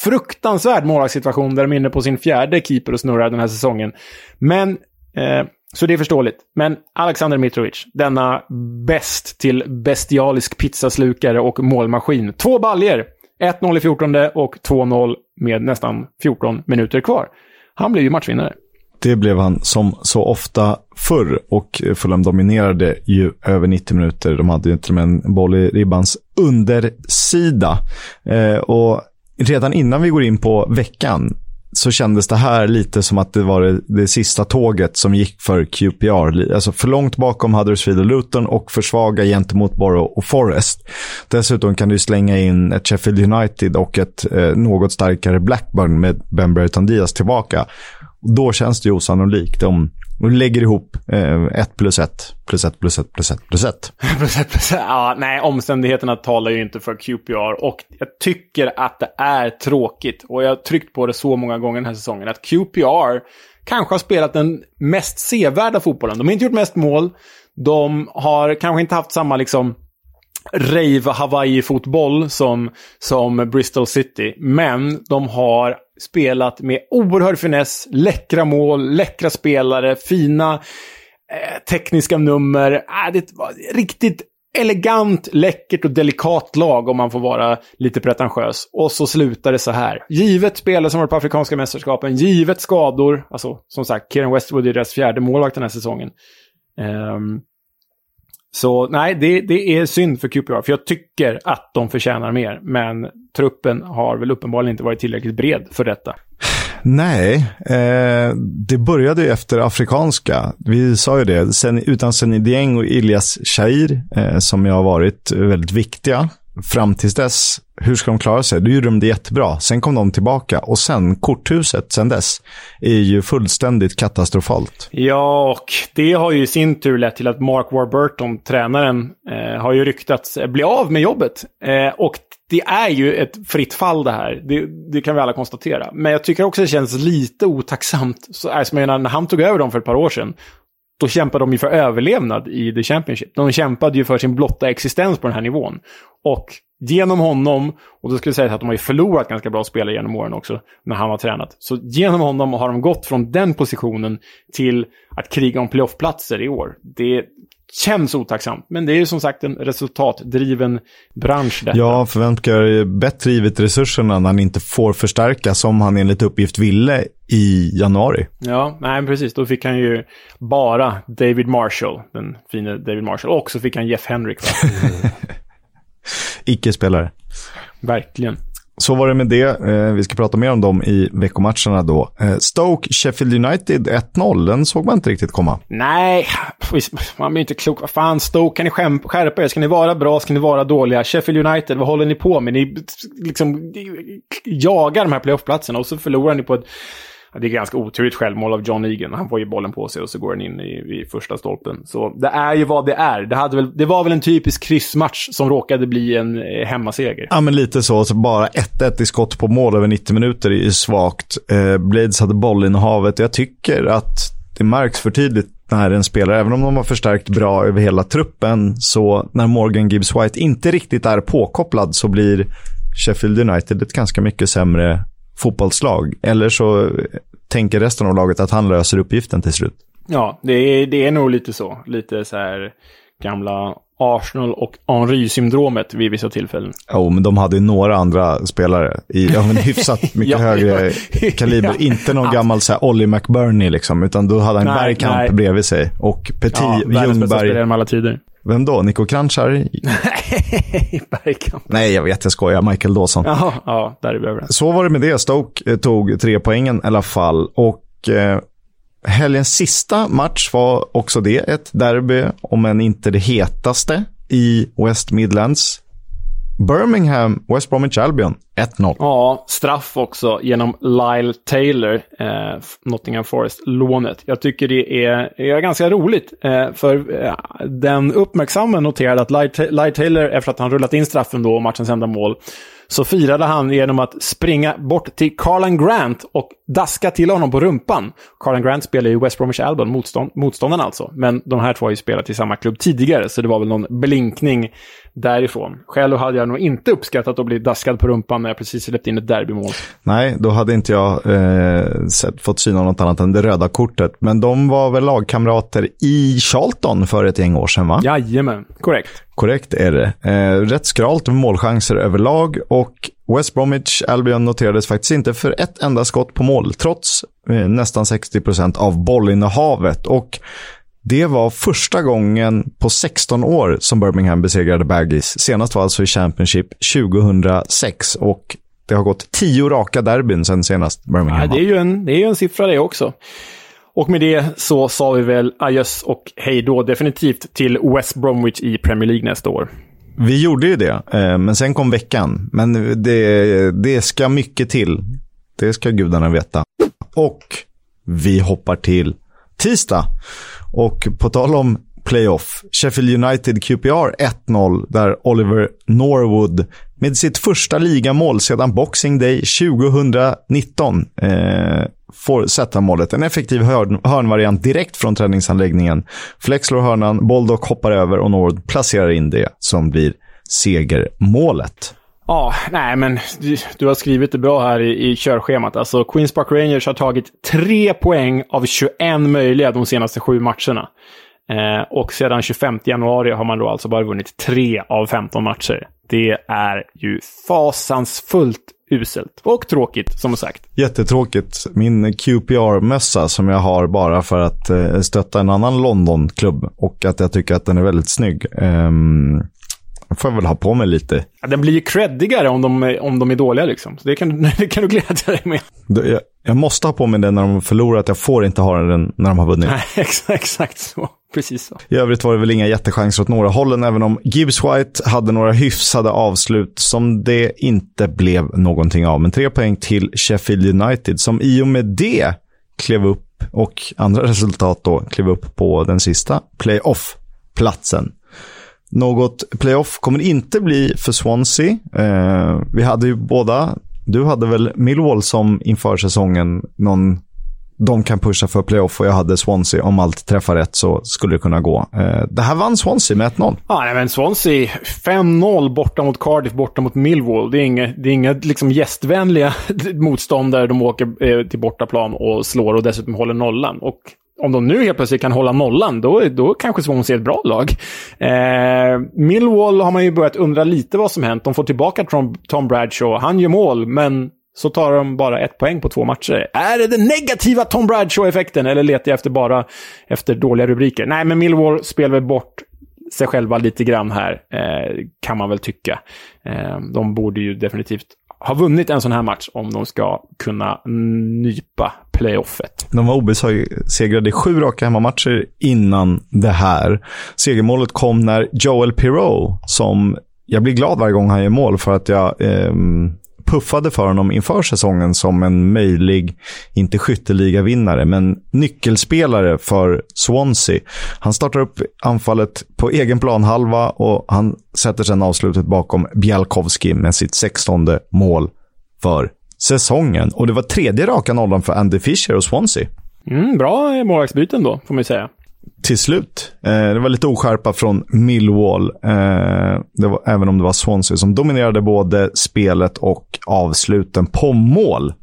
fruktansvärd målvaktssituation där de är inne på sin fjärde keeper och snurrar den här säsongen. Men, eh, så det är förståeligt. Men Alexander Mitrovic, denna bäst till bestialisk pizzaslukare och målmaskin. Två baljer 1-0 i 14 och 2-0 med nästan 14 minuter kvar. Han blev ju matchvinnare. Det blev han som så ofta förr och Fulham dominerade ju över 90 minuter. De hade ju till och med en boll i ribbans undersida. Eh, och redan innan vi går in på veckan så kändes det här lite som att det var det, det, sista tåget som gick för QPR. Alltså för långt bakom Huddersfield och Luton och för svaga gentemot Borough och Forest. Dessutom kan du slänga in ett Sheffield United och ett eh, något starkare Blackburn med Ben Brereton Diaz tillbaka. Och då känns det ju osannolikt. De, och lägger ihop eh, ett plus ett, plus ett, plus ett, plus ett, plus ett. ja, nej, omständigheterna talar ju inte för QPR. Och jag tycker att det är tråkigt, och jag har tryckt på det så många gånger den här säsongen, att QPR kanske har spelat den mest sevärda fotbollen. De har inte gjort mest mål. De har kanske inte haft samma liksom rave Hawaii-fotboll som, som Bristol City. Men de har spelat med oerhörd finess, läckra mål, läckra spelare, fina eh, tekniska nummer. Äh, det var riktigt elegant, läckert och delikat lag om man får vara lite pretentiös. Och så slutar det så här. Givet spelare som varit på Afrikanska mästerskapen, givet skador. Alltså, som sagt, Kieran Westwood är deras fjärde målvakt den här säsongen. Um, så nej, det, det är synd för QPR, för jag tycker att de förtjänar mer. Men truppen har väl uppenbarligen inte varit tillräckligt bred för detta. Nej, eh, det började ju efter afrikanska. Vi sa ju det, sen, utan Seni Dieng och Ilias Shair, eh, som ju har varit väldigt viktiga, fram tills dess, hur ska de klara sig? Då gjorde de det jättebra. Sen kom de tillbaka och sen korthuset sen dess är ju fullständigt katastrofalt. Ja, och det har ju i sin tur lett till att Mark Warburton, tränaren, eh, har ju ryktats eh, bli av med jobbet. Eh, och det är ju ett fritt fall det här. Det, det, kan vi alla konstatera. Men jag tycker också det känns lite otacksamt. Så, alltså, jag menar, när han tog över dem för ett par år sedan, då kämpade de ju för överlevnad i The Championship. De kämpade ju för sin blotta existens på den här nivån. Och genom honom, och då skulle jag säga att de har ju förlorat ganska bra spelare genom åren också, när han har tränat. Så genom honom har de gått från den positionen till att kriga om playoffplatser i år. Det känns otacksamt, men det är ju som sagt en resultatdriven bransch detta. Ja, för vem bättre givet resurserna när han inte får förstärka som han enligt uppgift ville i januari? Ja, nej precis. Då fick han ju bara David Marshall, den fina David Marshall, och så fick han Jeff Henrik. Icke-spelare. Verkligen. Så var det med det. Eh, vi ska prata mer om dem i veckomatcherna då. Eh, Stoke, Sheffield United 1-0. Den såg man inte riktigt komma. Nej, man blir inte klok. Vad fan, Stoke, kan ni skärpa er? Ska ni vara bra? Ska ni vara dåliga? Sheffield United, vad håller ni på med? Ni liksom jagar de här playoffplatserna och så förlorar ni på ett det är ganska oturligt självmål av John Egan. Han får ju bollen på sig och så går den in i, i första stolpen. Så det är ju vad det är. Det, hade väl, det var väl en typisk kryssmatch som råkade bli en eh, hemmaseger. Ja, men lite så. så bara 1-1 i skott på mål över 90 minuter är ju svagt. Eh, Blades hade bollinnehavet. Jag tycker att det märks för tidigt när en spelare, även om de har förstärkt bra över hela truppen, så när Morgan Gibbs White inte riktigt är påkopplad så blir Sheffield United ett ganska mycket sämre fotbollslag. Eller så tänker resten av laget att han löser uppgiften till slut. Ja, det är, det är nog lite så. Lite så här gamla Arsenal och Henry-syndromet vid vissa tillfällen. Jo, oh, men de hade ju några andra spelare i ja, men hyfsat mycket ja, högre kaliber. Ja. Inte någon gammal så här, Ollie McBurney, liksom, utan då hade han Bergkamp bredvid sig. Och Petit, ja, Ljungberg. Alla tider. Vem då? Nico Kranjčar? Nej, Bergkamp. Nej, jag vet, jag skojar. Michael Dawson. Jaha, ja, där är vi överens. Så var det med det. Stoke eh, tog tre poängen i alla fall. Och eh, helgens sista match var också det ett derby, om än inte det hetaste, i West Midlands. Birmingham, West Bromwich Albion, 1-0. Ja, straff också genom Lyle Taylor, eh, Nottingham Forest-lånet. Jag tycker det är, är ganska roligt, eh, för eh, den uppmärksamma noterade att Lyle, Lyle Taylor, efter att han rullat in straffen då, och matchens enda mål, så firade han genom att springa bort till Carlan Grant och daska till honom på rumpan. Carlan Grant spelar ju West Bromwich Albion, motstånd, motståndaren alltså. Men de här två har ju spelat i samma klubb tidigare, så det var väl någon blinkning därifrån. Själv hade jag nog inte uppskattat att bli daskad på rumpan när jag precis släppt in ett derbymål. Nej, då hade inte jag eh, sett, fått syna något annat än det röda kortet. Men de var väl lagkamrater i Charlton för ett gäng år sedan, va? Jajamän, korrekt. Korrekt är det. Eh, rätt skralt med målchanser överlag och West Bromwich Albion noterades faktiskt inte för ett enda skott på mål, trots eh, nästan 60 procent av bollinnehavet. Och det var första gången på 16 år som Birmingham besegrade Baggies. Senast var alltså i Championship 2006 och det har gått tio raka derbyn sen senast Birmingham. Ja, det, är ju en, det är ju en siffra det också. Och med det så sa vi väl adjöss och hej då definitivt till West Bromwich i Premier League nästa år. Vi gjorde ju det, eh, men sen kom veckan. Men det, det ska mycket till. Det ska gudarna veta. Och vi hoppar till tisdag. Och på tal om playoff, Sheffield United QPR 1-0, där Oliver Norwood med sitt första ligamål sedan Boxing Day 2019 eh, får sätta målet. En effektiv hörn, hörnvariant direkt från träningsanläggningen. Flex slår hörnan, Boldock hoppar över och Nord placerar in det som blir segermålet. Ja, nej men du, du, har skrivit det bra här i, i körschemat. Alltså Queens Park Rangers har tagit tre poäng av 21 möjliga de senaste sju matcherna. Eh, och sedan 25 januari har man då alltså bara vunnit tre av 15 matcher. Det är ju fasansfullt uselt. Och tråkigt, som sagt. Jättetråkigt. Min QPR-mössa som jag har bara för att eh, stötta en annan London-klubb och att jag tycker att den är väldigt snygg. Um, får jag väl ha på mig lite. Ja, den blir ju creddigare om de, om de är dåliga liksom. Så det kan, det kan du glädja dig med. Jag, jag måste ha på mig den när de förlorat. Jag får inte ha den när de har vunnit. Nej, exakt, exakt så. Precis så. I övrigt var det väl inga jättechanser åt några hållen, även om Gibbs White hade några hyfsade avslut som det inte blev någonting av. Men tre poäng till Sheffield United, som i och med det klev upp, och andra resultat då, klev upp på den sista playoff-platsen. Något playoff kommer inte bli för Swansea. Eh, vi hade ju båda, du hade väl Millwall som inför säsongen någon de kan pusha för playoff och jag hade Swansea. Om allt träffar rätt så skulle det kunna gå. Eh, det här vann Swansea med 1-0. Ja, nej, men Swansea 5-0 borta mot Cardiff, borta mot Millwall. Det är inga, det är inga liksom gästvänliga motståndare de åker eh, till bortaplan och slår och dessutom håller nollan. Och om de nu helt plötsligt kan hålla nollan, då, då kanske Swansea är ett bra lag. Eh, Millwall har man ju börjat undra lite vad som hänt. De får tillbaka Tom, Tom Bradshaw. Han gör mål, men så tar de bara ett poäng på två matcher. Är det den negativa Tom Bradshaw-effekten eller letar jag efter bara efter dåliga rubriker? Nej, men Millwall spelar väl bort sig själva lite grann här, eh, kan man väl tycka. Eh, de borde ju definitivt ha vunnit en sån här match om de ska kunna nypa playoffet. De var obesegrade i sju raka hemmamatcher innan det här. Segermålet kom när Joel Pirou, som jag blir glad varje gång han gör mål för att jag eh, puffade för honom inför säsongen som en möjlig, inte skytteligavinnare, men nyckelspelare för Swansea. Han startar upp anfallet på egen planhalva och han sätter sedan avslutet bakom Bjalkowski med sitt 16 mål för säsongen. Och det var tredje raka nollan för Andy Fisher och Swansea. Mm, bra målvaktsbyten då, får man ju säga till slut. Eh, det var lite oskärpa från Millwall, eh, var, även om det var Swansea som dominerade både spelet och avsluten på mål.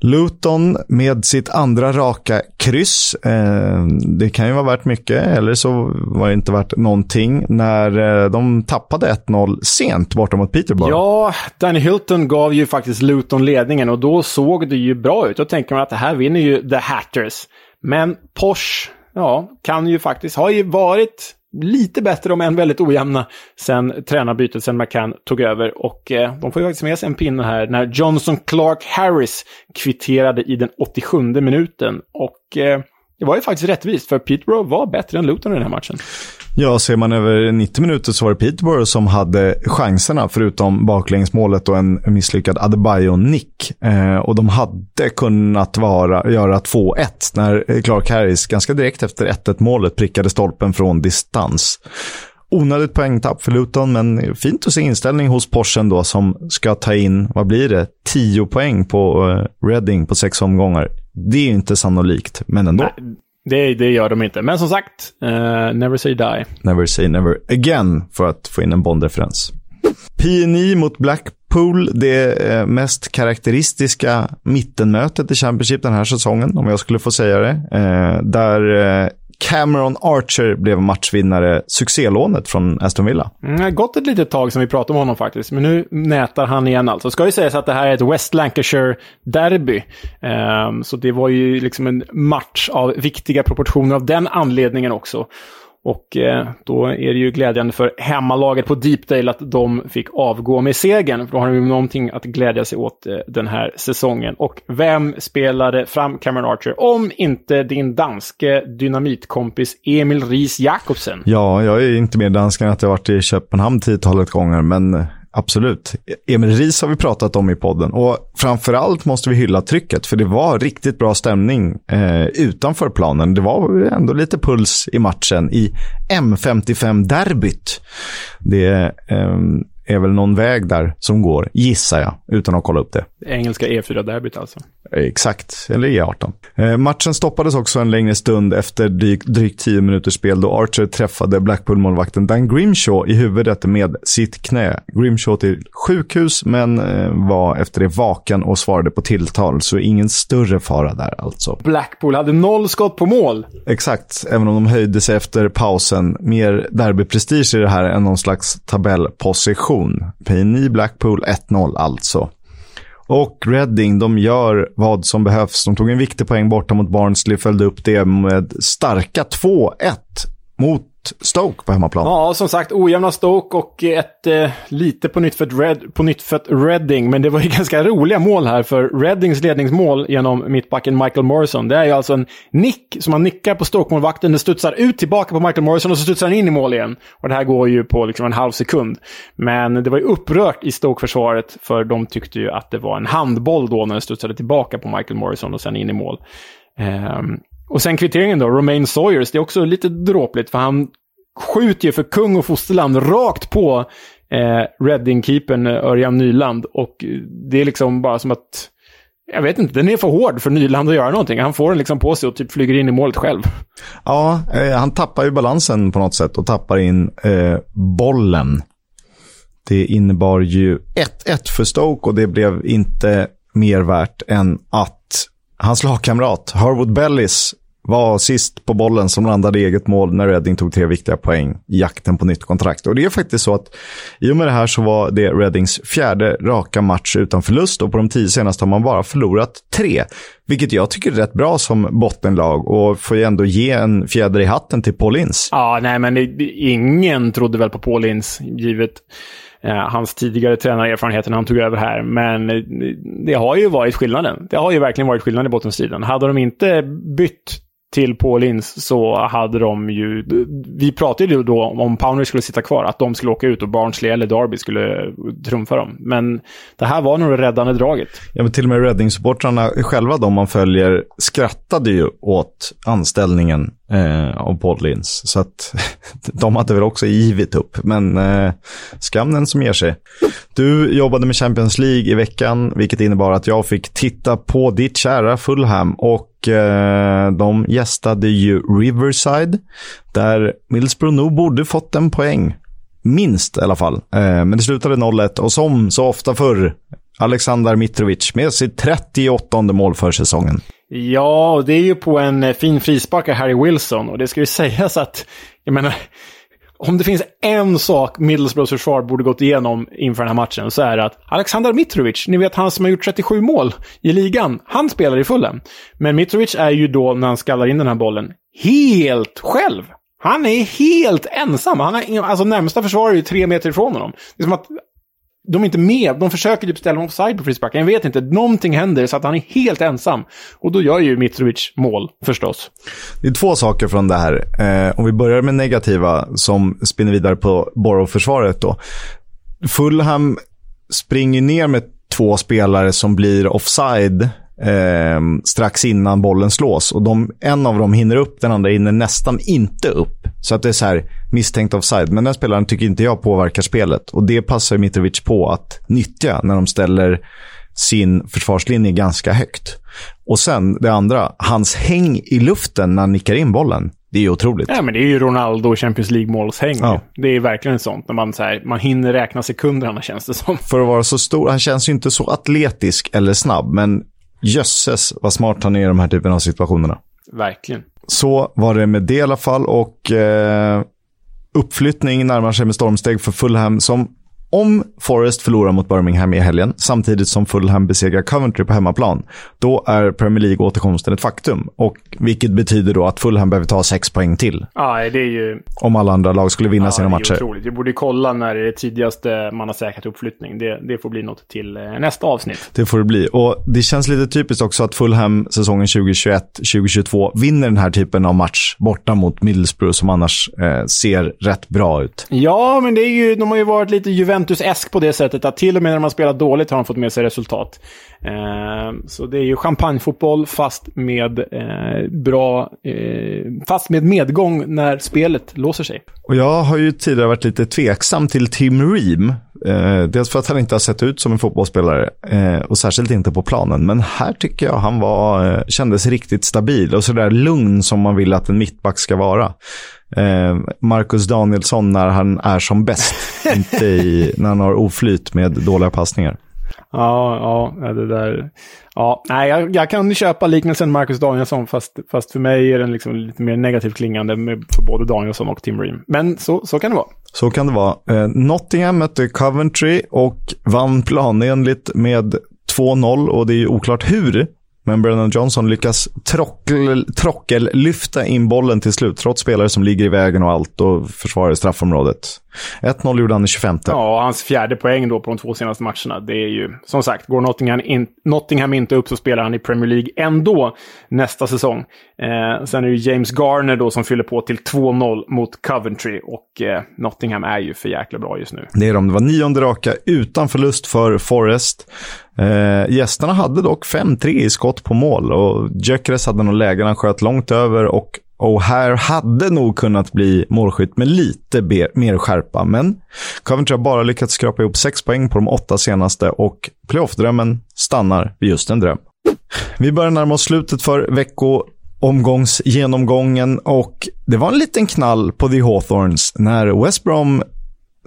Luton med sitt andra raka kryss. Eh, det kan ju vara värt mycket, eller så var det inte värt någonting när eh, de tappade 1-0 sent borta mot Peterborough. Ja, Danny Hilton gav ju faktiskt Luton ledningen och då såg det ju bra ut. Då tänker man att det här vinner ju The Hatters. Men Porsche ja, kan ju faktiskt, har ju varit lite bättre, om än väldigt ojämna, sen tränarbytet, sen McCann tog över. Och eh, de får ju faktiskt med sig en pinne här när Johnson Clark Harris kvitterade i den 87 minuten. Och eh, det var ju faktiskt rättvist, för Peterborough var bättre än Luton i den här matchen. Ja, ser man över 90 minuter så var det Peterborough som hade chanserna, förutom baklängesmålet och en misslyckad Adebayo-nick. Eh, och de hade kunnat vara, göra 2-1 när Clark Harris ganska direkt efter 1-1 målet prickade stolpen från distans. Onödigt poängtapp för Luton, men fint att se inställning hos Porschen då som ska ta in, vad blir det, 10 poäng på eh, Reading på sex omgångar. Det är ju inte sannolikt, men ändå. Nej, det, det gör de inte. Men som sagt, uh, never say die. Never say never again, för att få in en Bond-referens. PNI mot Blackpool, det eh, mest karaktäristiska mittenmötet i Championship den här säsongen, om jag skulle få säga det. Eh, där Cameron Archer blev matchvinnare, succélånet från Aston Villa. Mm, det har gått ett litet tag som vi pratade om honom faktiskt, men nu nätar han igen alltså. Ska ju sägas att det här är ett West Lancashire-derby. Um, ehm, så det var ju liksom en match av viktiga proportioner av den anledningen också. Och eh, då är det ju glädjande för hemmalaget på Deepdale att de fick avgå med segern. För då har de ju någonting att glädja sig åt eh, den här säsongen. Och vem spelade fram Cameron Archer om inte din danske dynamitkompis Emil Ries Jakobsen? Ja, jag är inte mer dansk än att jag varit i Köpenhamn tiotalet gånger, men eh, Absolut. Emil Ries har vi pratat om i podden. Och framförallt måste vi hylla trycket, för det var riktigt bra stämning eh, utanför planen. Det var ändå lite puls i matchen i M55-derbyt. Det eh, är väl någon väg där som går, gissar jag, utan att kolla upp det. Engelska E4-derbyt alltså. Exakt, eller E18. Eh, matchen stoppades också en längre stund efter drygt, drygt 10 minuters spel då Archer träffade Blackpool-målvakten Dan Grimshaw i huvudet med sitt knä. Grimshaw till sjukhus, men eh, var efter det vaken och svarade på tilltal, så ingen större fara där alltså. Blackpool hade noll skott på mål. Exakt, även om de höjde sig efter pausen. Mer derbyprestige i det här än någon slags tabellposition. Payne Blackpool 1-0 alltså. Och Reading, de gör vad som behövs. De tog en viktig poäng borta mot Barnsley, följde upp det med starka 2-1 mot Stoke på hemmaplan. Ja, som sagt, ojämna Stoke och ett eh, lite på nytt för Red, på nytt för Reading. Men det var ju ganska roliga mål här, för Readings ledningsmål genom mittbacken Michael Morrison. Det är ju alltså en nick som man nickar på Stoke-målvakten. Den studsar ut tillbaka på Michael Morrison och så studsar den in i mål igen. Och det här går ju på liksom en halv sekund. Men det var ju upprört i Stoke-försvaret, för de tyckte ju att det var en handboll då när den studsade tillbaka på Michael Morrison och sen in i mål. Um, och sen kvitteringen då, Romain Sawyers, det är också lite dråpligt för han skjuter ju för kung och fosterland rakt på eh, Reading-keepern eh, Örjan Nyland. Och det är liksom bara som att, jag vet inte, den är för hård för Nyland att göra någonting. Han får den liksom på sig och typ flyger in i målet själv. Ja, eh, han tappar ju balansen på något sätt och tappar in eh, bollen. Det innebar ju 1-1 för Stoke och det blev inte mer värt än att Hans lagkamrat Harwood Bellis var sist på bollen som landade i eget mål när Reading tog tre viktiga poäng i jakten på nytt kontrakt. Och det är faktiskt så att i och med det här så var det Readings fjärde raka match utan förlust och på de tio senaste har man bara förlorat tre. Vilket jag tycker är rätt bra som bottenlag och får ju ändå ge en fjäder i hatten till Paul Ince. Ja, nej men det, ingen trodde väl på Paul Ince, givet Eh, hans tidigare tränarerfarenhet när han tog över här. Men eh, det har ju varit skillnaden. Det har ju verkligen varit skillnaden i bottenstriden. Hade de inte bytt till Paul så hade de ju... Vi pratade ju då om Pounder skulle sitta kvar, att de skulle åka ut och Barnsley eller Derby skulle trumfa dem. Men det här var nog det räddande draget. Ja, men till och med Reading-supportrarna själva, de man följer, skrattade ju åt anställningen eh, av Paul Linz. Så att de hade väl också givit upp. Men eh, skam den som ger sig. Du jobbade med Champions League i veckan, vilket innebar att jag fick titta på ditt kära Fulham. Och eh, de gästade ju Riverside, där Middlesbrough nog borde fått en poäng. Minst i alla fall. Eh, men det slutade 0-1 och som så ofta förr, Alexander Mitrovic med sitt 38 mål för säsongen. Ja, och det är ju på en eh, fin frispark av Harry Wilson. Och det ska ju sägas att, jag menar, om det finns en sak Middlesbroughs försvar borde gått igenom inför den här matchen så är det att Alexander Mitrovic, ni vet han som har gjort 37 mål i ligan, han spelar i fullen. Men Mitrovic är ju då, när han skallar in den här bollen, helt själv. Han är helt ensam. Han är, alltså närmsta försvarare är ju tre meter ifrån honom. Det är som att de är inte med. De försöker typ ställa honom offside på frisparken. Jag vet inte. Någonting händer så att han är helt ensam. Och då gör ju Mitrovic mål, förstås. Det är två saker från det här. Eh, om vi börjar med negativa som spinner vidare på Borough-försvaret då. Fulham springer ner med två spelare som blir offside eh, strax innan bollen slås. Och de, en av dem hinner upp, den andra hinner nästan inte upp. Så att det är så här misstänkt offside. Men den spelaren tycker inte jag påverkar spelet. Och det passar Mitrovic på att nyttja när de ställer sin försvarslinje ganska högt. Och sen det andra, hans häng i luften när han nickar in bollen. Det är ju otroligt. Ja, men det är ju Ronaldo Champions League-målshäng. Ja. Det är verkligen sånt. När man, så här, man hinner räkna sekunderna känns det som. För att vara så stor, han känns ju inte så atletisk eller snabb, men jösses vad smart han är i de här typen av situationerna. Verkligen. Så var det med det i alla fall och eh, uppflyttning närmar sig med stormsteg för Fulham som om Forest förlorar mot Birmingham i helgen, samtidigt som Fulham besegrar Coventry på hemmaplan, då är Premier League-återkomsten ett faktum. Och vilket betyder då att Fulham behöver ta sex poäng till. Ja, det är ju... Om alla andra lag skulle vinna ja, sina matcher. Otroligt. Vi borde kolla när det är tidigaste man har säkrat uppflyttning. Det, det får bli något till eh, nästa avsnitt. Det får det bli. Och det känns lite typiskt också att Fulham säsongen 2021-2022 vinner den här typen av match borta mot Middlesbrough som annars eh, ser rätt bra ut. Ja, men det är ju, de har ju varit lite Juventus Juventus-esk på det sättet att till och med när man spelar dåligt har de fått med sig resultat. Eh, så det är ju champagnefotboll fast med eh, bra... Eh, fast med medgång när spelet låser sig. Och jag har ju tidigare varit lite tveksam till Tim Ream. Eh, dels för att han inte har sett ut som en fotbollsspelare eh, och särskilt inte på planen. Men här tycker jag han var, eh, kändes riktigt stabil och sådär lugn som man vill att en mittback ska vara. Eh, Marcus Danielsson när han är som bäst, inte i, när han har oflyt med dåliga passningar. Ja, ja, det där. Ja, nej, jag, jag kan köpa liknelsen Marcus Danielsson, fast, fast för mig är den liksom lite mer negativt klingande med, för både Danielsson och Tim Ream. Men så, så kan det vara. Så kan det vara. Eh, Nottingham mötte Coventry och vann planenligt med 2-0 och det är ju oklart hur. Men Brennan Johnson lyckas trockel, trockel lyfta in bollen till slut, trots spelare som ligger i vägen och allt och försvarar straffområdet. 1-0 gjorde han i 25. Ja, hans fjärde poäng då på de två senaste matcherna. Det är ju, som sagt, går Nottingham, in, Nottingham inte upp så spelar han i Premier League ändå nästa säsong. Eh, sen är det James Garner då som fyller på till 2-0 mot Coventry och eh, Nottingham är ju för jäkla bra just nu. Det är de. Det var nionde raka utan förlust för Forest. Eh, gästerna hade dock 5-3 i skott på mål och Gyökeres hade någon lägen han sköt långt över och O'Hare hade nog kunnat bli målskytt med lite mer skärpa, men Coventry har bara lyckats skrapa ihop sex poäng på de åtta senaste och playoff-drömmen stannar vid just en dröm. Vi börjar närma oss slutet för veckoomgångsgenomgången och det var en liten knall på The Hawthorns när West Brom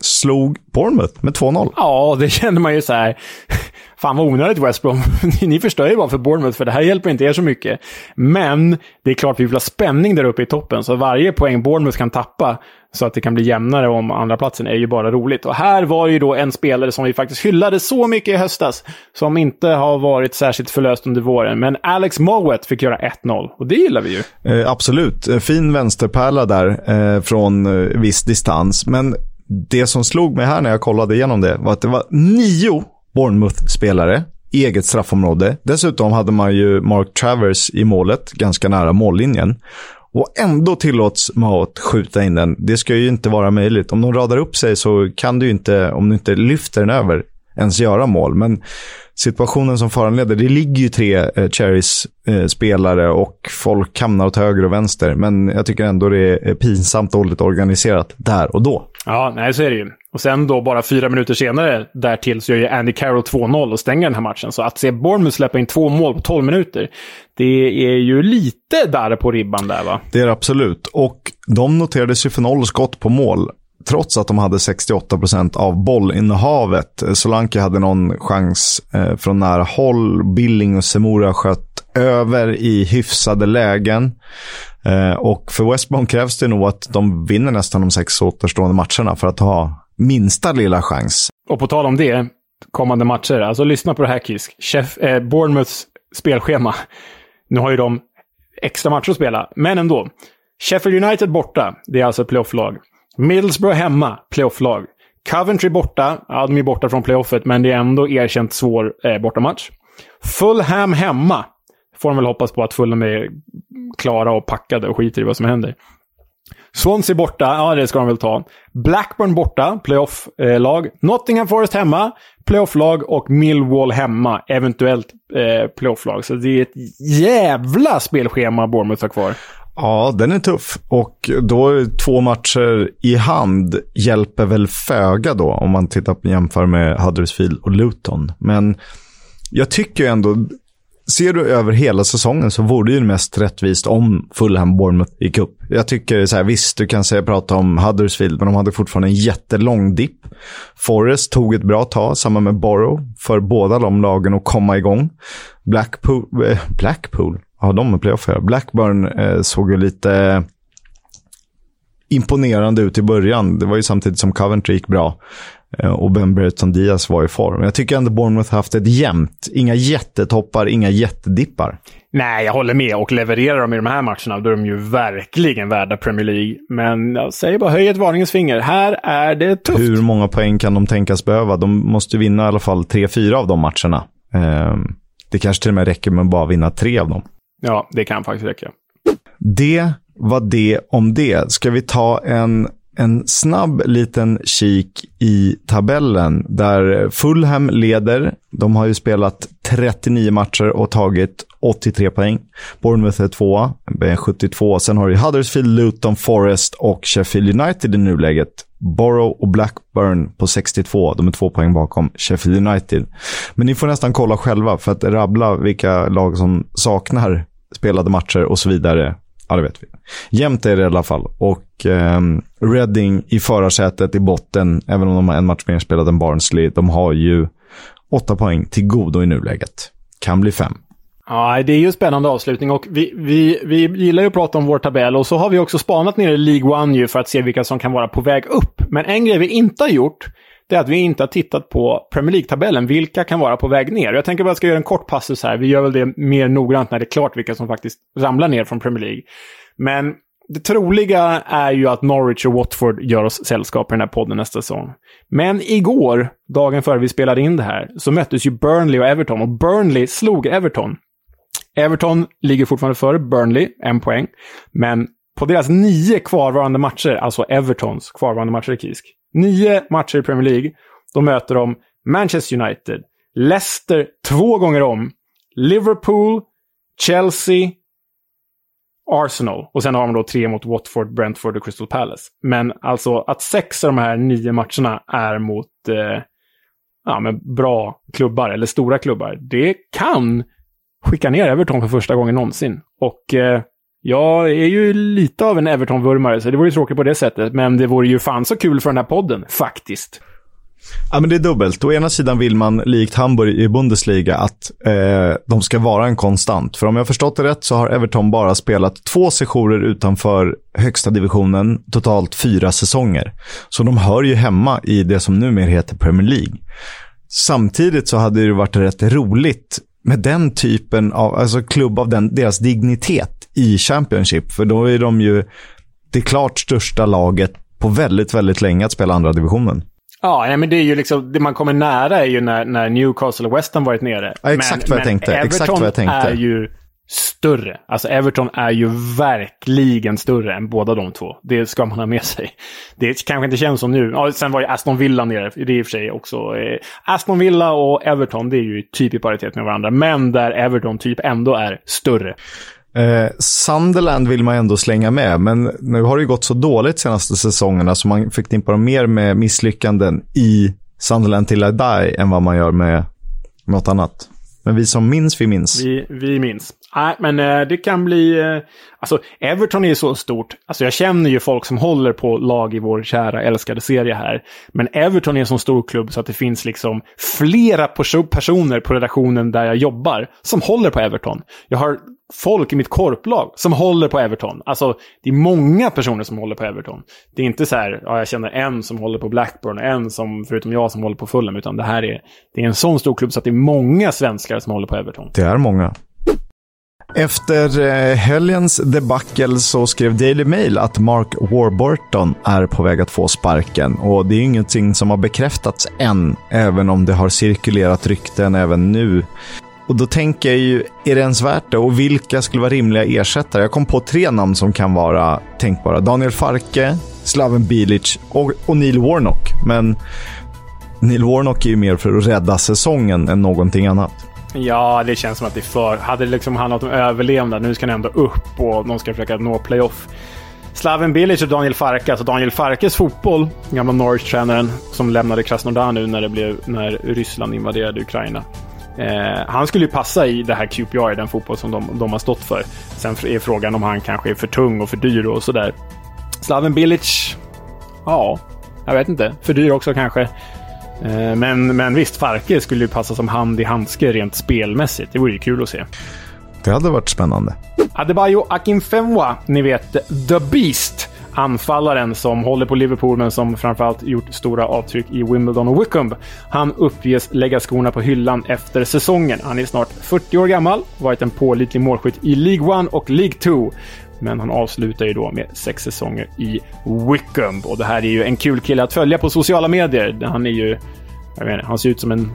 slog Bournemouth med 2-0. Ja, det kände man ju så här. Fan vad onödigt West Brom. Ni förstör ju bara för Bournemouth, för det här hjälper inte er så mycket. Men det är klart vi vill ha spänning där uppe i toppen, så varje poäng Bournemouth kan tappa så att det kan bli jämnare om andra platsen är ju bara roligt. Och här var ju då en spelare som vi faktiskt hyllade så mycket i höstas, som inte har varit särskilt förlöst under våren. Men Alex Mowat fick göra 1-0 och det gillar vi ju. Eh, absolut. Eh, fin vänsterpärla där eh, från eh, viss distans. Men det som slog mig här när jag kollade igenom det var att det var nio Bournemouth-spelare i eget straffområde. Dessutom hade man ju Mark Travers i målet, ganska nära mållinjen. Och ändå tillåts Maut skjuta in den. Det ska ju inte vara möjligt. Om de radar upp sig så kan du inte, om du inte lyfter den över, ens göra mål. Men situationen som föranleder, det ligger ju tre eh, Cherries eh, spelare och folk hamnar åt höger och vänster. Men jag tycker ändå det är eh, pinsamt dåligt organiserat där och då. Ja, nej så är det ju. Och sen då bara fyra minuter senare därtill så gör ju Andy Carroll 2-0 och stänger den här matchen. Så att se Bournemouth släppa in två mål på 12 minuter, det är ju lite där på ribban där va? Det är det absolut. Och de noterades ju för noll skott på mål. Trots att de hade 68% av bollinnehavet. Solanke hade någon chans eh, från nära håll. Billing och Semora sköt över i hyfsade lägen. Eh, och för West Brom krävs det nog att de vinner nästan de sex återstående matcherna för att ha minsta lilla chans. Och på tal om det, kommande matcher. Alltså lyssna på det här Kisk. Chef, eh, Bournemouths spelschema. Nu har ju de extra matcher att spela, men ändå. Sheffield United borta, det är alltså ett playoff-lag. Middlesbrough hemma, playoff-lag. Coventry borta, ja de är borta från playoffet, men det är ändå erkänt svår eh, bortamatch. Fulham hemma, får de väl hoppas på att Fulham är klara och packade och skiter i vad som händer. Swansea borta, ja det ska de väl ta. Blackburn borta, playoff-lag. Eh, Nottingham Forest hemma, playoff-lag. Och Millwall hemma, eventuellt eh, playoff-lag. Så det är ett jävla spelschema Bournemouth har kvar. Ja, den är tuff. Och då två matcher i hand hjälper väl föga då, om man tittar på jämför med Huddersfield och Luton. Men jag tycker ändå, ser du över hela säsongen så vore det ju mest rättvist om Fulham Bournemouth gick upp. Jag tycker så här, visst, du kan säga prata om Huddersfield, men de hade fortfarande en jättelång dipp. Forrest tog ett bra tag, samma med Borough, för båda de lagen att komma igång. Blackpool, eh, Blackpool har de med playoff här? Blackburn eh, såg ju lite imponerande ut i början. Det var ju samtidigt som Coventry gick bra. Eh, och Ben Brereton Diaz var i form. Jag tycker ändå Bournemouth haft ett jämnt. Inga jättetoppar, inga jättedippar. Nej, jag håller med. Och levererar de i de här matcherna, då är de ju verkligen värda Premier League. Men jag säger bara, höj ett varningens finger. Här är det tufft. Hur många poäng kan de tänkas behöva? De måste vinna i alla fall tre, fyra av de matcherna. Eh, det kanske till och med räcker med att bara vinna tre av dem. Ja, det kan faktiskt räcka. Det var det om det. Ska vi ta en en snabb liten kik i tabellen där Fulham leder. De har ju spelat 39 matcher och tagit 83 poäng. Bournemouth är tvåa med 72. Sen har du Huddersfield, Luton, Forest och Sheffield United i nuläget. Borough och Blackburn på 62. De är två poäng bakom Sheffield United. Men ni får nästan kolla själva för att rabbla vilka lag som saknar spelade matcher och så vidare. Ja, det vet vi. Jämnt är det i alla fall. Och eh, Reading i förarsätet i botten, även om de har en match mer spelad än Barnsley, de har ju åtta poäng till godo i nuläget. Kan bli fem. Ja, det är ju en spännande avslutning och vi, vi, vi gillar ju att prata om vår tabell och så har vi också spanat ner i League One ju för att se vilka som kan vara på väg upp. Men en grej vi inte har gjort, det är att vi inte har tittat på Premier League-tabellen. Vilka kan vara på väg ner? Jag tänker bara att jag ska göra en kort passus här. Vi gör väl det mer noggrant när det är klart vilka som faktiskt ramlar ner från Premier League. Men det troliga är ju att Norwich och Watford gör oss sällskap i den här podden nästa säsong. Men igår, dagen före vi spelade in det här, så möttes ju Burnley och Everton. Och Burnley slog Everton. Everton ligger fortfarande före Burnley, en poäng. Men på deras nio kvarvarande matcher, alltså Evertons kvarvarande matcher i Kisk, nio matcher i Premier League, då möter de Manchester United, Leicester två gånger om, Liverpool, Chelsea, Arsenal. Och sen har de då tre mot Watford, Brentford och Crystal Palace. Men alltså att sex av de här nio matcherna är mot eh, ja, men bra klubbar, eller stora klubbar, det kan skicka ner Everton för första gången någonsin. Och eh, jag är ju lite av en Everton-vurmare, så det vore ju tråkigt på det sättet. Men det vore ju fan så kul för den här podden, faktiskt. Ja, men det är dubbelt. Å ena sidan vill man, likt Hamburg i Bundesliga, att eh, de ska vara en konstant. För om jag har förstått det rätt så har Everton bara spelat två sessioner utanför högsta divisionen, totalt fyra säsonger. Så de hör ju hemma i det som numera heter Premier League. Samtidigt så hade det varit rätt roligt med den typen av, alltså klubb av den, deras dignitet i Championship. För då är de ju det klart största laget på väldigt, väldigt länge att spela andra divisionen. Ja, nej, men det är ju liksom, det man kommer nära är ju när, när Newcastle och West Ham varit nere. Ja, exakt men, vad jag tänkte. Everton exakt vad jag tänkte. är ju större. Alltså Everton är ju verkligen större än båda de två. Det ska man ha med sig. Det kanske inte känns som nu. Ja, sen var ju Aston Villa nere. Det är i och för sig också. Eh, Aston Villa och Everton, det är ju typ i paritet med varandra. Men där Everton typ ändå är större. Eh, Sunderland vill man ändå slänga med, men nu har det ju gått så dåligt senaste säsongerna så man förknippar dem mer med misslyckanden i Sunderland till I die än vad man gör med något annat. Men vi som minns, vi minns. Vi, vi minns. Nej, men äh, det kan bli... Äh, alltså, Everton är ju så stort. Alltså, jag känner ju folk som håller på lag i vår kära älskade serie här. Men Everton är en så stor klubb så att det finns liksom flera personer på redaktionen där jag jobbar som håller på Everton. Jag har folk i mitt korplag som håller på Everton. Alltså, det är många personer som håller på Everton. Det är inte så här, ja, jag känner en som håller på Blackburn och en som, förutom jag, som håller på Fulham. Utan det här är, det är en sån stor klubb så att det är många svenskar som håller på Everton. Det är många. Efter eh, helgens debacle så skrev Daily Mail att Mark Warburton är på väg att få sparken. Och det är ingenting som har bekräftats än, även om det har cirkulerat rykten även nu. Och då tänker jag ju, är det ens värt det? Och vilka skulle vara rimliga ersättare? Jag kom på tre namn som kan vara tänkbara. Daniel Farke, Slaven Bilic och, och Neil Warnock. Men Neil Warnock är ju mer för att rädda säsongen än någonting annat. Ja, det känns som att det är för... Hade det liksom handlat om överlevnad, nu ska han ändå upp och de ska försöka nå playoff. Slaven Bilic och Daniel Farke. Alltså Daniel Farkes fotboll, gamla Norwich-tränaren som lämnade Krasnodar nu när, det blev, när Ryssland invaderade Ukraina. Eh, han skulle ju passa i det här QPR, den fotboll som de, de, har stått för. Sen är frågan om han kanske är för tung och för dyr och sådär. Slaven Bilic, ja, jag vet inte. För dyr också kanske. Eh, men, men visst, Farke skulle ju passa som hand i handske rent spelmässigt. Det vore ju kul att se. Det hade varit spännande. Adebayo Akinfenwa, ni vet The Beast. Anfallaren som håller på Liverpool men som framförallt gjort stora avtryck i Wimbledon och Wickham. Han uppges lägga skorna på hyllan efter säsongen. Han är snart 40 år gammal, varit en pålitlig målskytt i League 1 och League 2. Men han avslutar ju då med sex säsonger i Wickham. Och det här är ju en kul kille att följa på sociala medier. Han är ju... Jag vet inte, han ser ut som en...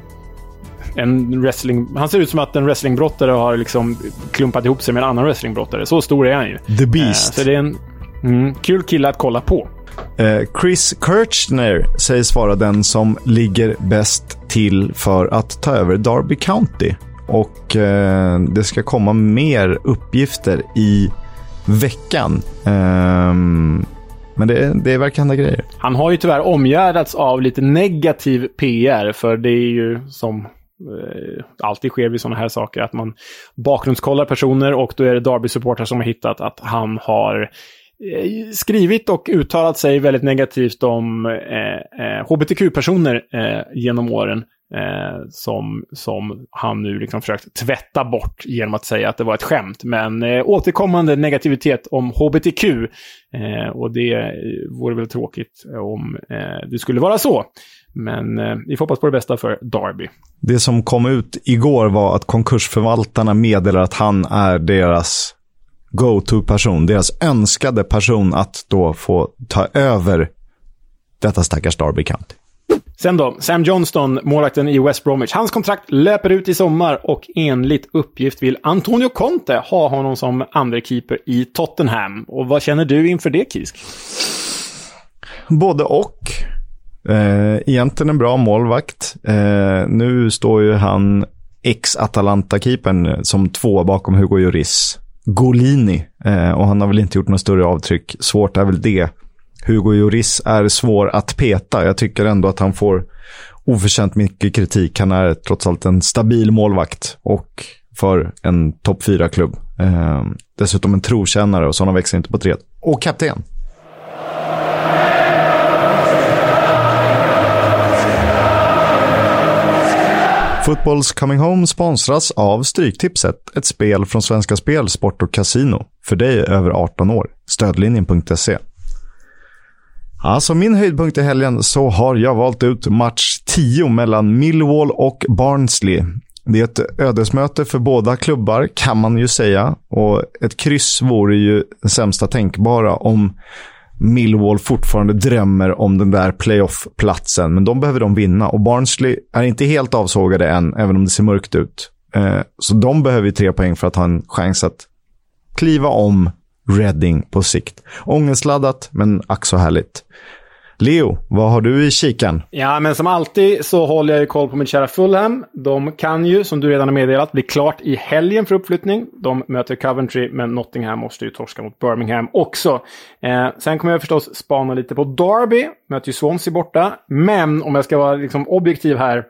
En wrestling... Han ser ut som att en wrestlingbrottare har liksom klumpat ihop sig med en annan wrestlingbrottare. Så stor är han ju. The Beast. Eh, så det är en mm, kul kille att kolla på. Eh, Chris Kirchner sägs vara den som ligger bäst till för att ta över Derby County. Och eh, det ska komma mer uppgifter i veckan. Um, men det, det verkar hända grejer. Han har ju tyvärr omgärdats av lite negativ PR, för det är ju som eh, alltid sker vid sådana här saker, att man bakgrundskollar personer och då är det Derby-supportrar som har hittat att han har eh, Eh, skrivit och uttalat sig väldigt negativt om eh, eh hbtq-personer eh, genom åren. Eh, som, som han nu liksom försökt tvätta bort genom att säga att det var ett skämt. Men eh, återkommande negativitet om hbtq. Eh, och det eh, vore väl tråkigt om eh, det skulle vara så. Men eh, vi får hoppas på det bästa för Darby. Det som kom ut igår var att konkursförvaltarna meddelar att han är deras go-to-person, deras önskade person att då få ta över detta stackars Darby County. Sen då, Sam Johnston, målvakten i West Bromwich. Hans kontrakt löper ut i sommar och enligt uppgift vill Antonio Conte ha honom som andra keeper i Tottenham. Och vad känner du inför det, Kisk? Både och. Eh, egentligen en bra målvakt. Eh, nu står ju han ex-Atalanta-keepern som två bakom Hugo Lloris. Golini. Eh, och han har väl inte gjort något större avtryck. Svårt är väl det. Hugo Lloris är svår att peta. Jag tycker ändå att han får oförtjänt mycket kritik. Han är trots allt en stabil målvakt och för en topp 4-klubb. Eh, dessutom en trotjänare och sådana växer inte på träd. Och kapten. Fotbolls Coming Home sponsras av Stryktipset, ett spel från Svenska Spel, Sport och Casino. För dig över 18 år. Stödlinjen.se. Alltså min höjdpunkt i helgen så har jag valt ut match 10 mellan Millwall och Barnsley. Det är ett ödesmöte för båda klubbar kan man ju säga. Och ett kryss vore ju det sämsta tänkbara om Millwall fortfarande drömmer om den där playoff-platsen. Men de behöver de vinna och Barnsley är inte helt avsågade än, även om det ser mörkt ut. Eh, så de behöver ju tre poäng för att ha en chans att kliva om Reading på sikt. Ångestladdat, men ack så härligt. Leo, vad har du i kikan? Ja, men som alltid så håller jag ju koll på mitt kära Fulham. De kan ju, som du redan har meddelat, bli klart i helgen för uppflyttning. De möter Coventry, men Nottingham måste ju torska mot Birmingham också. Eh, sen kommer jag förstås spana lite på Derby, möter ju Swansea borta. Men om jag ska vara liksom objektiv här,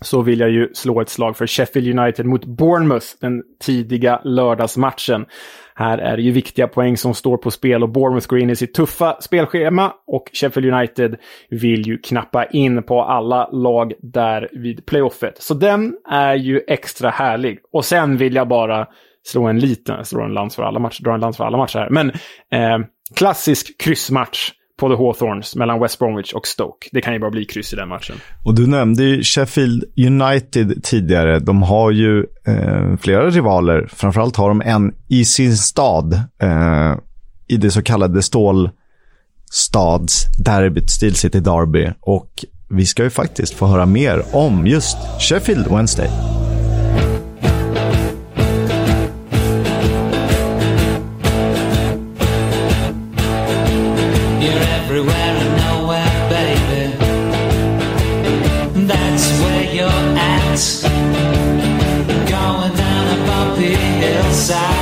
så vill jag ju slå ett slag för Sheffield United mot Bournemouth, den tidiga lördagsmatchen. Här är det ju viktiga poäng som står på spel och Bournemouth går in i sitt tuffa spelschema och Sheffield United vill ju knappa in på alla lag där vid playoffet. Så den är ju extra härlig. Och sen vill jag bara slå en liten, slå en lans för alla matcher, dra en lans för alla matcher här. Men eh, klassisk kryssmatch på The Hawthorns mellan West Bromwich och Stoke. Det kan ju bara bli kryss i den matchen. Och du nämnde ju Sheffield United tidigare. De har ju eh, flera rivaler. Framförallt har de en i sin stad. Eh, I det så kallade stålstadsderbyt, Steel City Derby. Och vi ska ju faktiskt få höra mer om just Sheffield Wednesday. inside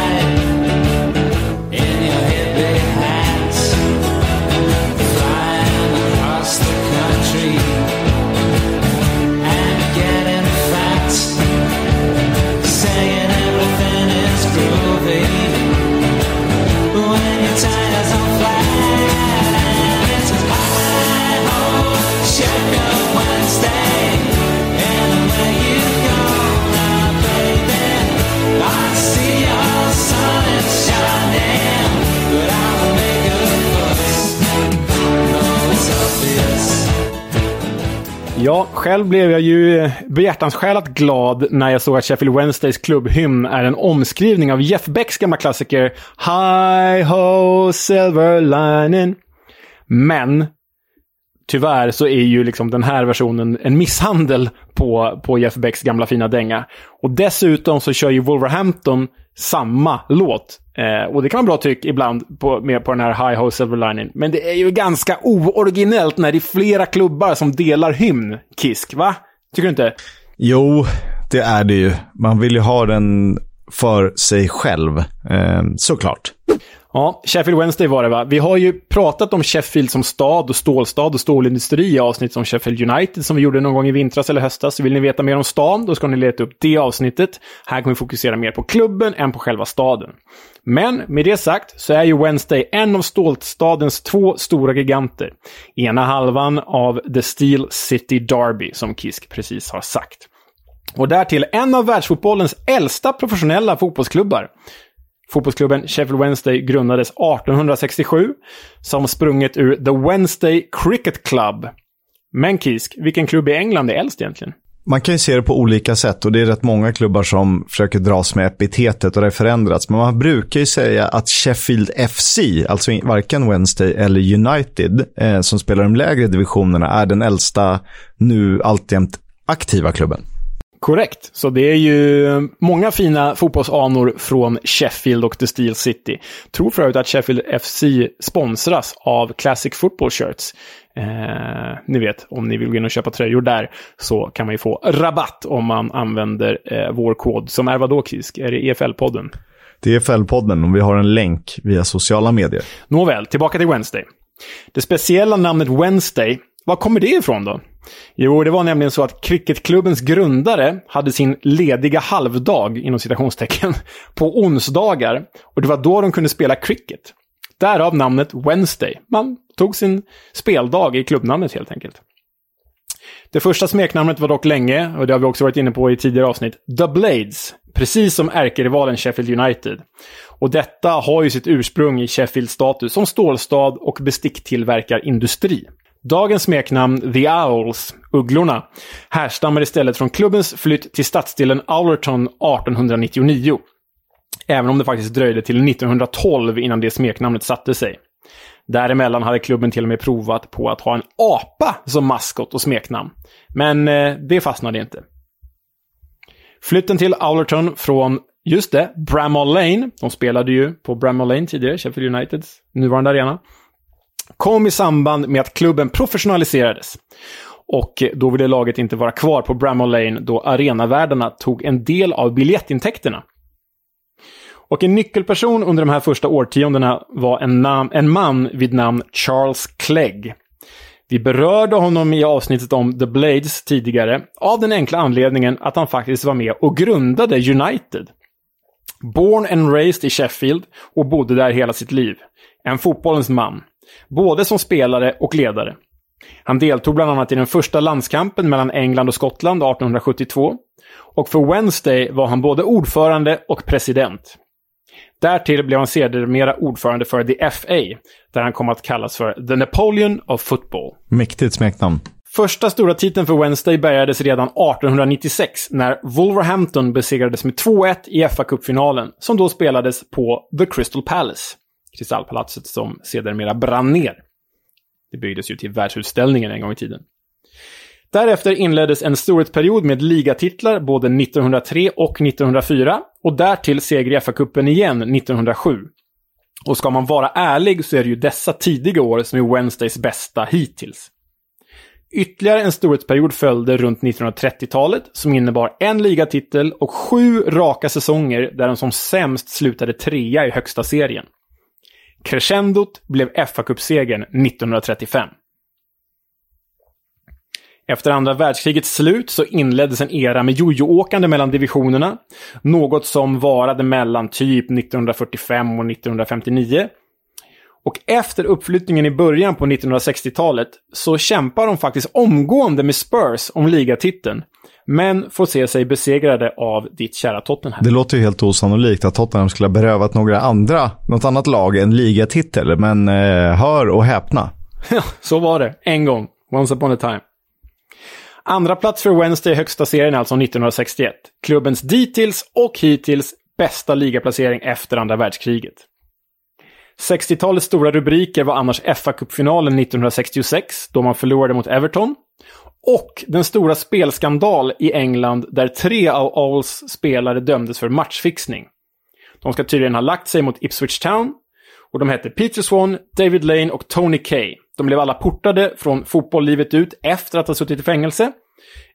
Ja, själv blev jag ju behjärtansjälat glad när jag såg att Sheffield Wednesdays klubbhymn är en omskrivning av Jeff Becks gamla klassiker Hi Ho Silver Lining. Men tyvärr så är ju liksom den här versionen en misshandel på, på Jeff Becks gamla fina dänga. Och dessutom så kör ju Wolverhampton samma låt. Eh, och det kan vara bra tyck ibland på, med på den här High Ho Silver Lining. Men det är ju ganska ooriginellt när det är flera klubbar som delar hymn, Kisk, va? Tycker du inte? Jo, det är det ju. Man vill ju ha den för sig själv, eh, såklart. Ja, Sheffield Wednesday var det va? Vi har ju pratat om Sheffield som stad och stålstad och stålindustri i avsnitt som Sheffield United som vi gjorde någon gång i vintras eller höstas. Vill ni veta mer om stan, då ska ni leta upp det avsnittet. Här kommer vi fokusera mer på klubben än på själva staden. Men med det sagt så är ju Wednesday en av stålstadens två stora giganter. Ena halvan av The Steel City Derby, som Kisk precis har sagt. Och därtill en av världsfotbollens äldsta professionella fotbollsklubbar. Fotbollsklubben Sheffield Wednesday grundades 1867 som sprunget ur The Wednesday Cricket Club. Men Kisk, vilken klubb i England är äldst egentligen? Man kan ju se det på olika sätt och det är rätt många klubbar som försöker dras med epitetet och det har förändrats. Men man brukar ju säga att Sheffield FC, alltså varken Wednesday eller United, eh, som spelar de lägre divisionerna, är den äldsta nu alltjämt aktiva klubben. Korrekt. Så det är ju många fina fotbollsanor från Sheffield och The Steel City. Tror för övrigt att Sheffield FC sponsras av Classic Football Shirts. Eh, ni vet, om ni vill gå in och köpa tröjor där så kan man ju få rabatt om man använder eh, vår kod. Som är vadå, Kisk? Är det EFL-podden? Det är EFL-podden och vi har en länk via sociala medier. Nåväl, tillbaka till Wednesday. Det speciella namnet Wednesday, var kommer det ifrån då? Jo, det var nämligen så att cricketklubbens grundare hade sin lediga halvdag, inom citationstecken, på onsdagar. Och det var då de kunde spela cricket. Därav namnet Wednesday. Man tog sin speldag i klubbnamnet helt enkelt. Det första smeknamnet var dock länge, och det har vi också varit inne på i tidigare avsnitt, The Blades. Precis som ärkerivalen Sheffield United. Och detta har ju sitt ursprung i Sheffields status som stålstad och besticktillverkarindustri. Dagens smeknamn The Owls, Ugglorna, härstammar istället från klubbens flytt till stadsdelen Owlerton 1899. Även om det faktiskt dröjde till 1912 innan det smeknamnet satte sig. Däremellan hade klubben till och med provat på att ha en apa som maskot och smeknamn. Men eh, det fastnade inte. Flytten till Owlerton från, just det, Bramall Lane, de spelade ju på Bramall Lane tidigare, Sheffield Uniteds nuvarande arena, kom i samband med att klubben professionaliserades. Och då ville laget inte vara kvar på Bramall Lane då arenavärdarna tog en del av biljettintäkterna. Och en nyckelperson under de här första årtiondena var en, en man vid namn Charles Clegg. Vi berörde honom i avsnittet om The Blades tidigare, av den enkla anledningen att han faktiskt var med och grundade United. Born and raised i Sheffield och bodde där hela sitt liv. En fotbollens man. Både som spelare och ledare. Han deltog bland annat i den första landskampen mellan England och Skottland 1872. Och för Wednesday var han både ordförande och president. Därtill blev han sedermera ordförande för The FA, där han kom att kallas för The Napoleon of Football. Mäktigt smeknamn. Första stora titeln för Wednesday bärgades redan 1896 när Wolverhampton besegrades med 2-1 i FA-cupfinalen, som då spelades på The Crystal Palace. Kristallpalatset som sedermera brann ner. Det byggdes ju till världsutställningen en gång i tiden. Därefter inleddes en storhetsperiod med ligatitlar både 1903 och 1904 och därtill seger i FA-cupen igen 1907. Och ska man vara ärlig så är det ju dessa tidiga år som är Wednesdays bästa hittills. Ytterligare en storhetsperiod följde runt 1930-talet som innebar en ligatitel och sju raka säsonger där de som sämst slutade trea i högsta serien. Crescendot blev FA-cupsegern 1935. Efter andra världskrigets slut så inleddes en era med jojoåkande mellan divisionerna. Något som varade mellan typ 1945 och 1959. Och efter uppflyttningen i början på 1960-talet så kämpar de faktiskt omgående med Spurs om ligatiteln. Men får se sig besegrade av ditt kära Tottenham. Det låter ju helt osannolikt att Tottenham skulle ha berövat några andra, något annat lag en ligatitel. Men eh, hör och häpna. Ja, så var det. En gång. Once upon a time. Andra plats för Wednesday i högsta serien alltså 1961. Klubbens dittills och hittills bästa ligaplacering efter andra världskriget. 60-talets stora rubriker var annars FA-cupfinalen 1966, då man förlorade mot Everton. Och den stora spelskandal i England där tre av Owls spelare dömdes för matchfixning. De ska tydligen ha lagt sig mot Ipswich Town. Och de hette Peter Swan, David Lane och Tony Kay. De blev alla portade från fotbolllivet ut efter att ha suttit i fängelse.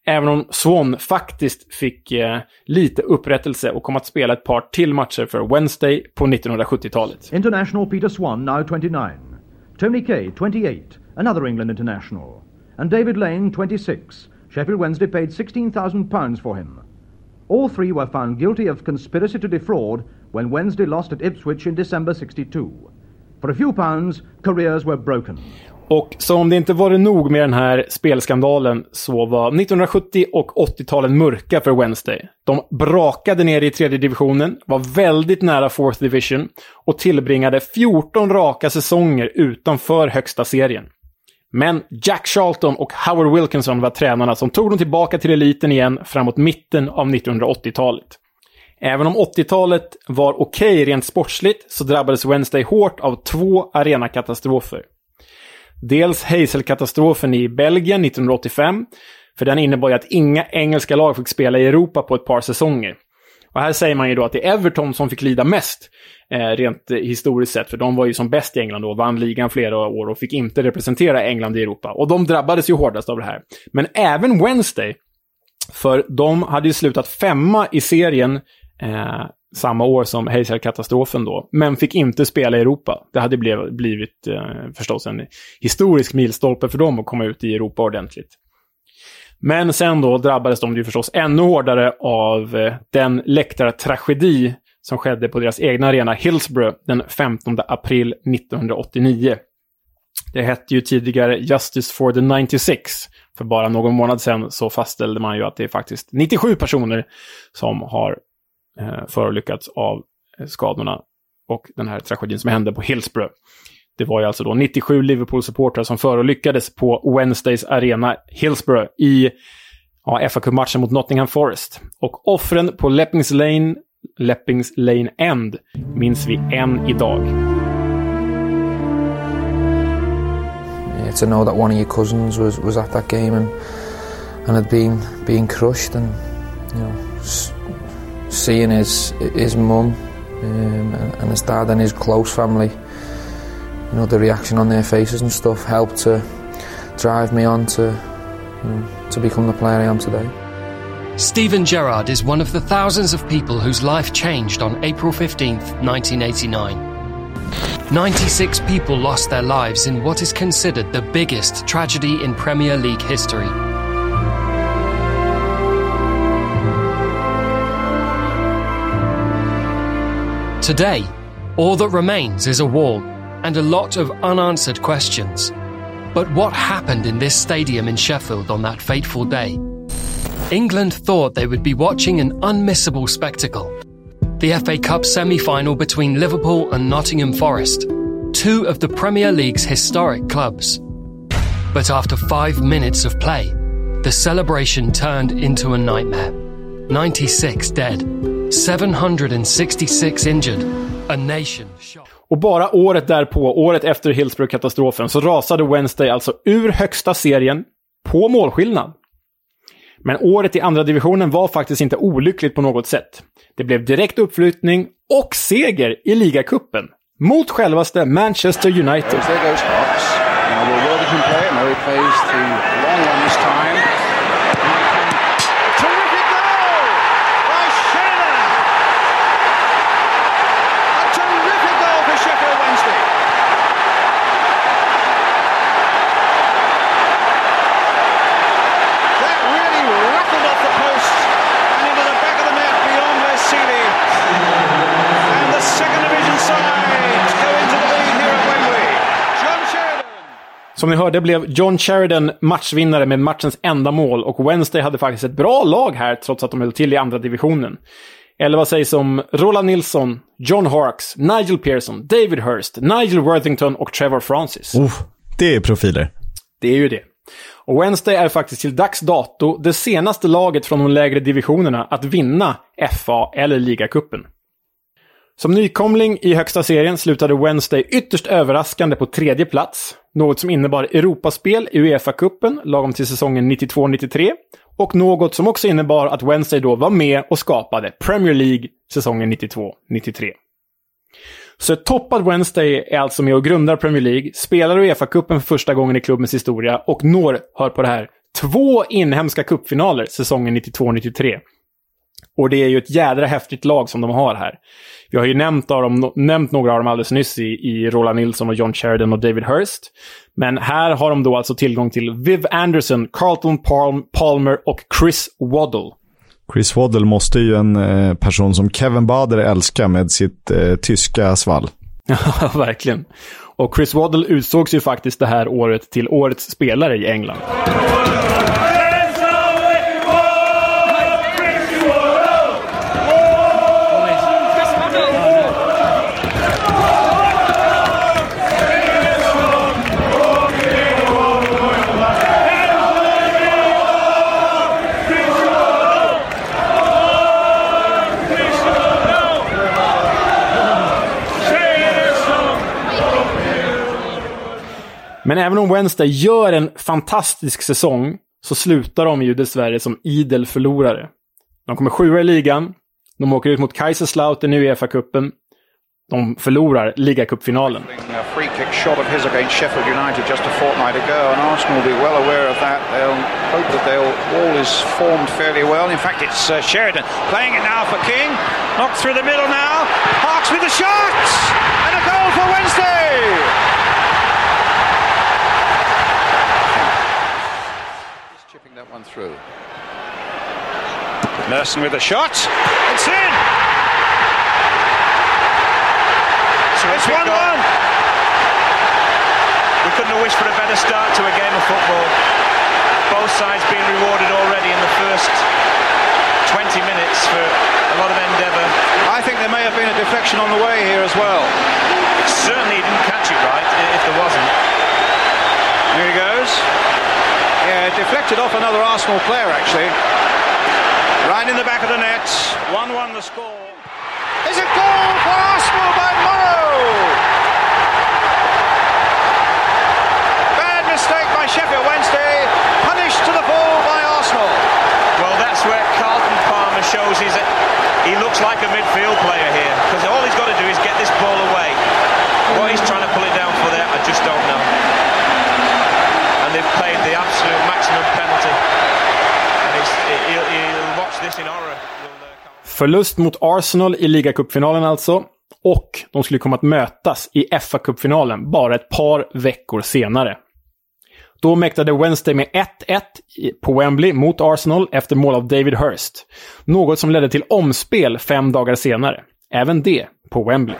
Även om Swan faktiskt fick eh, lite upprättelse och kom att spela ett par till matcher för Wednesday på 1970-talet. International Peter Swan, now 29. Tony Kay, 28, another England international. And David Lane, 26. Sheffield Wednesday paid £16,000 for him. All three were found guilty of conspiracy to defraud when Wednesday lost at Ipswich in December 62. For a few pounds, careers were broken. Och som om det inte var nog med den här spelskandalen så var 1970 och 80-talen mörka för Wednesday. De brakade ner i tredje divisionen, var väldigt nära fourth division och tillbringade 14 raka säsonger utanför högsta serien. Men Jack Charlton och Howard Wilkinson var tränarna som tog dem tillbaka till eliten igen framåt mitten av 1980-talet. Även om 80-talet var okej okay rent sportsligt så drabbades Wednesday hårt av två arenakatastrofer. Dels Hazel-katastrofen i Belgien 1985, för den innebar ju att inga engelska lag fick spela i Europa på ett par säsonger. Och här säger man ju då att det är Everton som fick lida mest, eh, rent eh, historiskt sett, för de var ju som bäst i England då, vann ligan flera år och fick inte representera England i Europa. Och de drabbades ju hårdast av det här. Men även Wednesday, för de hade ju slutat femma i serien eh, samma år som Hazel-katastrofen då, men fick inte spela i Europa. Det hade blivit, blivit eh, förstås en historisk milstolpe för dem att komma ut i Europa ordentligt. Men sen då drabbades de ju förstås ännu hårdare av eh, den läktartragedi som skedde på deras egna arena Hillsborough den 15 april 1989. Det hette ju tidigare Justice for the 96. För bara någon månad sedan så fastställde man ju att det är faktiskt 97 personer som har eh, förolyckats av eh, skadorna och den här tragedin som hände på Hillsborough. Det var ju alltså då 97 Liverpool-supportrar som förolyckades på Wednesdays arena Hillsborough i ja, fa matchen mot Nottingham Forest. Och offren på Leppings Lane, Leppings Lane End minns vi än idag. Yeah, to know that one of your cousins was, was at that game and, and had been, been crushed and you know, seeing his his mum um, and his dad and his close family, you know, the reaction on their faces and stuff helped to drive me on to you know, to become the player I am today. Stephen Gerrard is one of the thousands of people whose life changed on April 15th, 1989. 96 people lost their lives in what is considered the biggest tragedy in Premier League history. Today, all that remains is a wall and a lot of unanswered questions. But what happened in this stadium in Sheffield on that fateful day? England thought they would be watching an unmissable spectacle. The FA Cup semi final between Liverpool and Nottingham Forest, two of the Premier League's historic clubs. But after five minutes of play, the celebration turned into a nightmare. 96 dead, 766 injured, a nation shocked. Och bara året därpå, året efter Hillsborough-katastrofen, så rasade Wednesday alltså ur högsta serien på målskillnad. Men året i andra divisionen var faktiskt inte olyckligt på något sätt. Det blev direkt uppflyttning och seger i ligacupen mot självaste Manchester United. There goes Fox. Now will Worthington play it? No, he plays the long one this time. Terrific goal by Sheridan! A terrific goal for Sheffield Wednesday. That really rattled off the post and into the back of the net beyond Sealy. And the second division side go into the lead here at Wembley. John Sheridan. Som ni hörde blev John Sheridan matchvinnare med matchens enda mål och Wednesday hade faktiskt ett bra lag här trots att de höll till i andra divisionen. Eller vad sägs om Roland Nilsson, John Harks, Nigel Pearson, David Hurst, Nigel Worthington och Trevor Francis. Oh, det är profiler. Det är ju det. Och Wednesday är faktiskt till dags dato det senaste laget från de lägre divisionerna att vinna FA eller ligacupen. Som nykomling i högsta serien slutade Wednesday ytterst överraskande på tredje plats. Något som innebar Europaspel i Uefa-cupen lagom till säsongen 92-93. Och något som också innebar att Wednesday då var med och skapade Premier League säsongen 92-93. Så ett toppad Wednesday är alltså med och grundar Premier League, spelar Uefa-cupen för första gången i klubbens historia och når, hör på det här, två inhemska cupfinaler säsongen 92-93. Och det är ju ett jädra häftigt lag som de har här. Vi har ju nämnt, av dem, nämnt några av dem alldeles nyss i, i Roland Nilsson och John Sheridan och David Hurst. Men här har de då alltså tillgång till Viv Anderson, Carlton Palm, Palmer och Chris Waddle. Chris Waddle måste ju en eh, person som Kevin Bader älskar med sitt eh, tyska svall. Ja, verkligen. Och Chris Waddle utsågs ju faktiskt det här året till årets spelare i England. Men även om Wednesday gör en fantastisk säsong så slutar de ju dessvärre som idel förlorare. De kommer sjua i ligan. De åker ut mot Kaiserslautern i Uefa-cupen. De förlorar ligacupfinalen. Knocked through the middle now. Hawks with the shot! And a goal for Wednesday! One through. Merson with a shot. It's in! So It's 1 1. We couldn't have wished for a better start to a game of football. Both sides being rewarded already in the first 20 minutes for a lot of endeavour. I think there may have been a deflection on the way here as well. Certainly didn't catch it right, if there wasn't. Here he goes. Yeah, deflected off another Arsenal player actually. Right in the back of the net. 1 1 the score. Is it goal for Arsenal by Morrow! Bad mistake by Sheffield Wednesday, punished to the full by Arsenal. Well, that's where Carlton Palmer shows he's a, he looks like a midfield player here because all he's got Förlust mot Arsenal i ligacupfinalen alltså. Och de skulle komma att mötas i FA-cupfinalen bara ett par veckor senare. Då mäktade Wednesday med 1-1 på Wembley mot Arsenal efter mål av David Hurst. Något som ledde till omspel fem dagar senare. Även det på Wembley.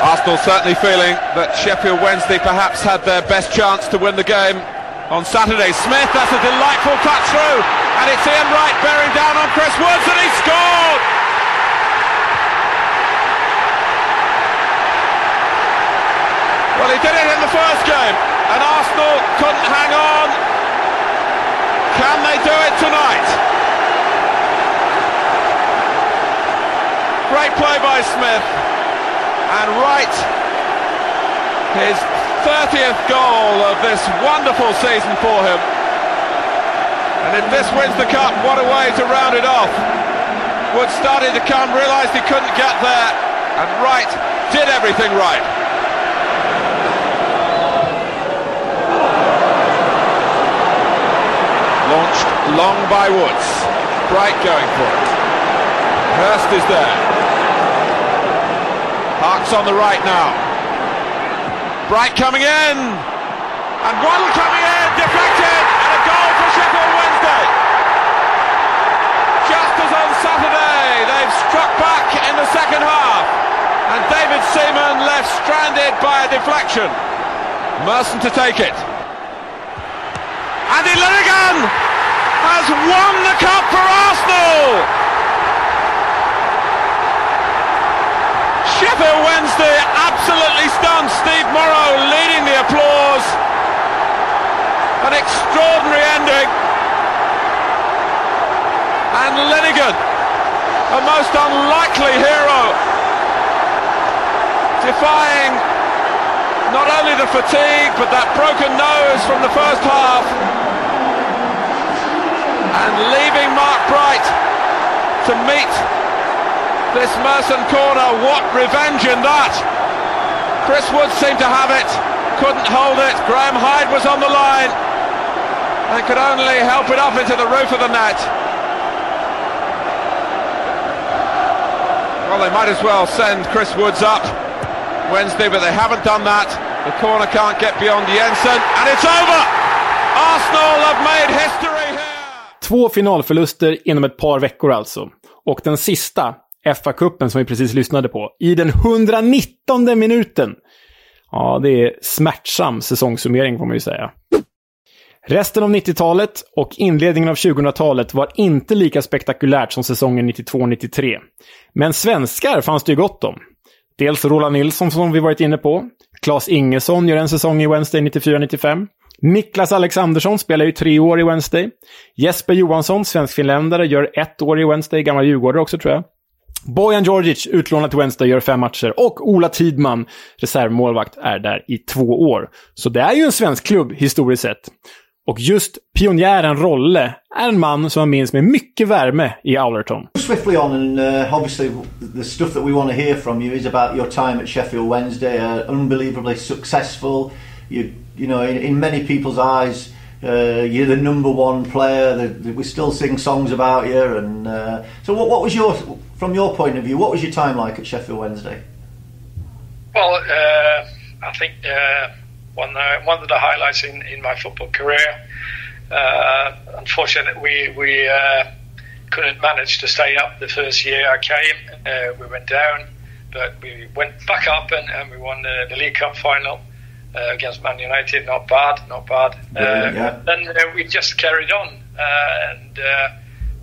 Arsenal certainly feeling that Sheffield Wednesday perhaps had their best chance to win the game on Saturday. Smith, that's a delightful touch through, and it's Ian Wright bearing down on Chris Woods, and he scored! Well, he did it in the first game, and Arsenal couldn't hang on. Can they do it tonight? Great play by Smith and Wright, his 30th goal of this wonderful season for him. And if this wins the cup, what a way to round it off. Wood started to come, realised he couldn't get there, and Wright did everything right. Launched long by Woods. Bright going for it. Hurst is there. Harks on the right now. Bright coming in. And Waddle coming in. Deflected. Struck back in the second half. And David Seaman left stranded by a deflection. Merson to take it. Andy Linigan has won the cup for Arsenal. Sheffield Wednesday absolutely stunned. Steve Morrow leading the applause. An extraordinary ending. And Linigan a most unlikely hero, defying not only the fatigue but that broken nose from the first half, and leaving Mark Bright to meet this Merson corner. What revenge in that! Chris Wood seemed to have it, couldn't hold it. Graham Hyde was on the line and could only help it up into the roof of the net. Well, they might as well send Chris Woods up Wednesday, but they haven't done that. The corner can't get beyond Jensen, and it's over! Arsenal have made history here! Två finalförluster inom ett par veckor alltså. Och den sista, FA-cupen som vi precis lyssnade på, i den 119 minuten. Ja, det är smärtsam säsongssummering får man ju säga. Resten av 90-talet och inledningen av 2000-talet var inte lika spektakulärt som säsongen 92-93. Men svenskar fanns det ju gott om. Dels Roland Nilsson som vi varit inne på. Claes Ingesson gör en säsong i Wednesday 94-95. Niklas Alexandersson spelar ju tre år i Wednesday. Jesper Johansson, svensk-finländare, gör ett år i Wednesday, gammal djurgårdare också tror jag. Bojan Djordjic, utlånad till Wednesday, gör fem matcher. Och Ola Tidman, reservmålvakt, är där i två år. Så det är ju en svensk klubb historiskt sett. Och just pionjären Rolle är en man som man minns med mycket värme i Allerton. Swiftly on, and uh, obviously the stuff that we want to hear from you is about your time at Sheffield Wednesday. Uh, unbelievably successful. You, you know, in, in many people's eyes, uh, you're the number one player. The, the, we still sing songs about you. And uh, so, what, what was your, from your point of view, what was your time like at Sheffield Wednesday? Well, uh, I think uh, one uh, one of the highlights in, in my football career. Uh, unfortunately, we we uh, couldn't manage to stay up the first year I came. Uh, we went down, but we went back up and, and we won the, the League Cup final uh, against Man United. Not bad, not bad. Yeah, yeah. Then we just carried on and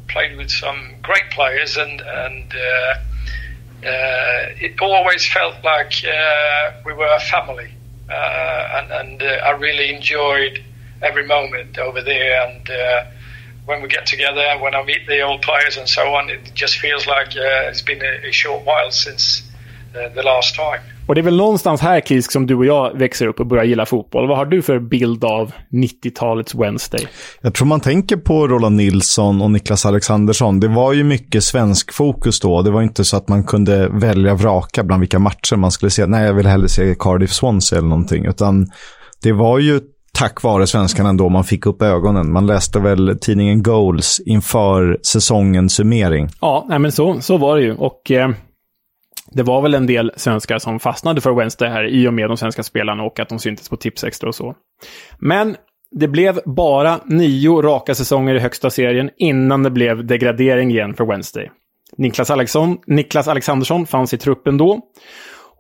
played with some great players and and. Uh, it always felt like uh, we were a family, uh, Uh, and, and uh, I really enjoyed every moment over there. And uh, when we get together, when I meet the old players and so on, it just feels like it's been a, a short while since the last time. Och det är väl någonstans här, Kisk, som du och jag växer upp och börjar gilla fotboll. Vad har du för bild av 90-talets Wednesday? Jag tror man tänker på Roland Nilsson och Niklas Alexandersson. Det var ju mycket svensk fokus då. Det var inte så att man kunde välja vraka bland vilka matcher man skulle se. Nej, jag vill hellre se Cardiff Swansea eller någonting. Utan det var ju tack vare svenskarna ändå man fick upp ögonen. Man läste väl tidningen Goals inför säsongens summering. Ja, nej, men så, så var det ju. Och... Eh det var väl en del svenskar som fastnade för Wednesday här i och med de svenska spelarna och att de syntes på Tipsextra och så. Men det blev bara nio raka säsonger i högsta serien innan det blev degradering igen för Wednesday. Niklas, Alexson, Niklas Alexandersson fanns i truppen då.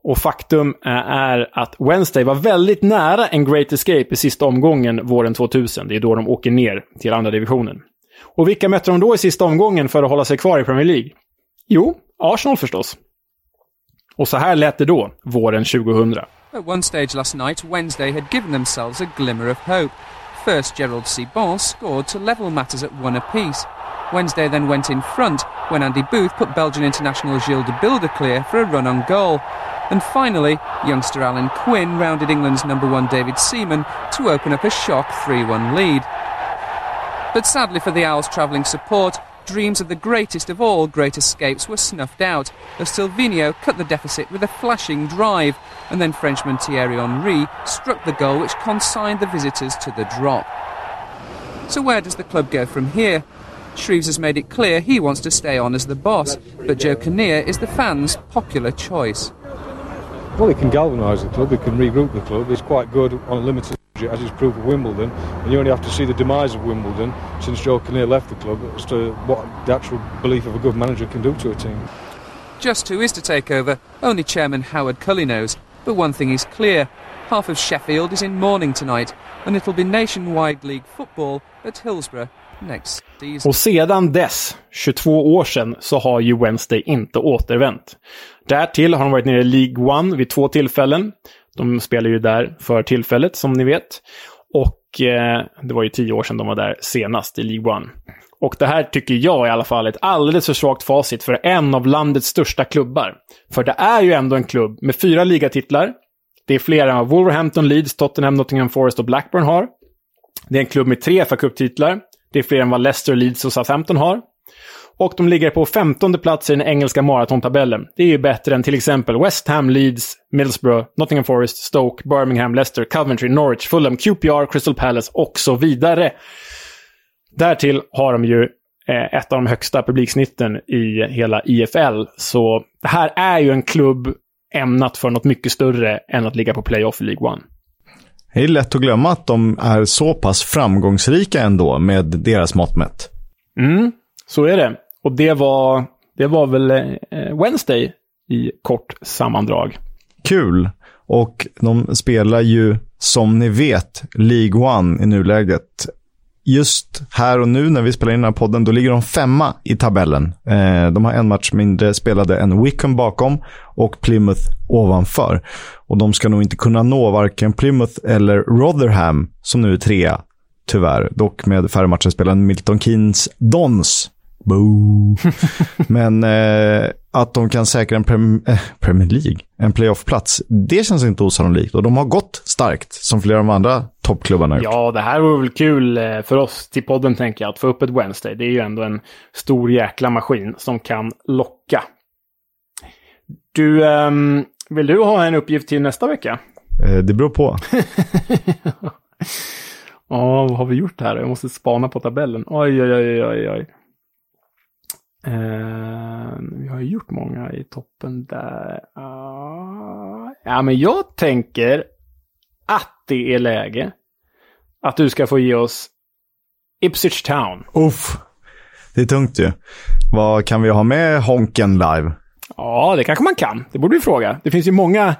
Och faktum eh, är att Wednesday var väldigt nära en Great Escape i sista omgången våren 2000. Det är då de åker ner till andra divisionen. Och vilka mötte de då i sista omgången för att hålla sig kvar i Premier League? Jo, Arsenal förstås. Och så här lät det då, våren 2000. At one stage last night, Wednesday had given themselves a glimmer of hope. First, Gerald Seaborn scored to level matters at one apiece. Wednesday then went in front when Andy Booth put Belgian international Gilles de Bilder clear for a run on goal. And finally, youngster Alan Quinn rounded England's number one David Seaman to open up a shock 3 1 lead. But sadly for the Owls' travelling support, dreams of the greatest of all great escapes were snuffed out as Silvino cut the deficit with a flashing drive, and then Frenchman Thierry Henry struck the goal which consigned the visitors to the drop. So where does the club go from here? Shreves has made it clear he wants to stay on as the boss, but Joe Kinnear is the fans' popular choice. Well, he can galvanise the club, he can regroup the club. he's quite good on a limited as is proof of Wimbledon. And you only have to see the demise of Wimbledon since Joe Kinnear left the club as to what the actual belief of a good manager can do to a team. Just who is to take over, only Chairman Howard Cully knows. But one thing is clear half of Sheffield is in mourning tonight, and it'll be nationwide league football at Hillsborough next season. Och sedan dess, 22 år sedan, så har ju Wednesday inte återvänt. Därtill har de varit nere i League One vid två tillfällen. De spelar ju där för tillfället, som ni vet. Och eh, det var ju tio år sedan de var där senast i League One. Och det här tycker jag i alla fall är ett alldeles för svagt facit för en av landets största klubbar. För det är ju ändå en klubb med fyra ligatitlar. Det är fler än vad Wolverhampton, Leeds, Tottenham, Nottingham Forest och Blackburn har. Det är en klubb med tre FA-cuptitlar. Det är fler än vad Leicester, Leeds och Southampton har. Och de ligger på 15 plats i den engelska maratontabellen. Det är ju bättre än till exempel West Ham, Leeds, Middlesbrough, Nottingham Forest, Stoke, Birmingham, Leicester, Coventry, Norwich, Fulham, QPR, Crystal Palace och så vidare. Därtill har de ju eh, ett av de högsta publiksnitten i hela IFL. Så det här är ju en klubb ämnat för något mycket större än att ligga på playoff i League One. Det är lätt att glömma att de är så pass framgångsrika ändå med deras mått mätt. Mm, så är det. Och det var, det var väl eh, Wednesday i kort sammandrag. Kul. Och de spelar ju, som ni vet, League One i nuläget. Just här och nu när vi spelar in den här podden, då ligger de femma i tabellen. Eh, de har en match mindre spelade än Wickham bakom och Plymouth ovanför. Och de ska nog inte kunna nå varken Plymouth eller Rotherham, som nu är trea, tyvärr. Dock med färre matcher spelade än Milton Keynes Dons Boo. Men eh, att de kan säkra en prem eh, Premier League, en playoff-plats, det känns inte osannolikt. Och de har gått starkt, som flera av de andra toppklubbarna har gjort. Ja, det här vore väl kul eh, för oss till podden, tänker jag, att få upp ett Wednesday. Det är ju ändå en stor jäkla maskin som kan locka. Du, um, vill du ha en uppgift till nästa vecka? Eh, det beror på. Ja, vad har vi gjort här? Jag måste spana på tabellen. Oj, oj, oj, oj, oj. Uh, vi har ju gjort många i toppen där. Uh, ja, men jag tänker att det är läge att du ska få ge oss Ipswich Town. Uff, det är tungt ju. Vad kan vi ha med Honken live? Ja, det kanske man kan. Det borde vi fråga. Det finns ju många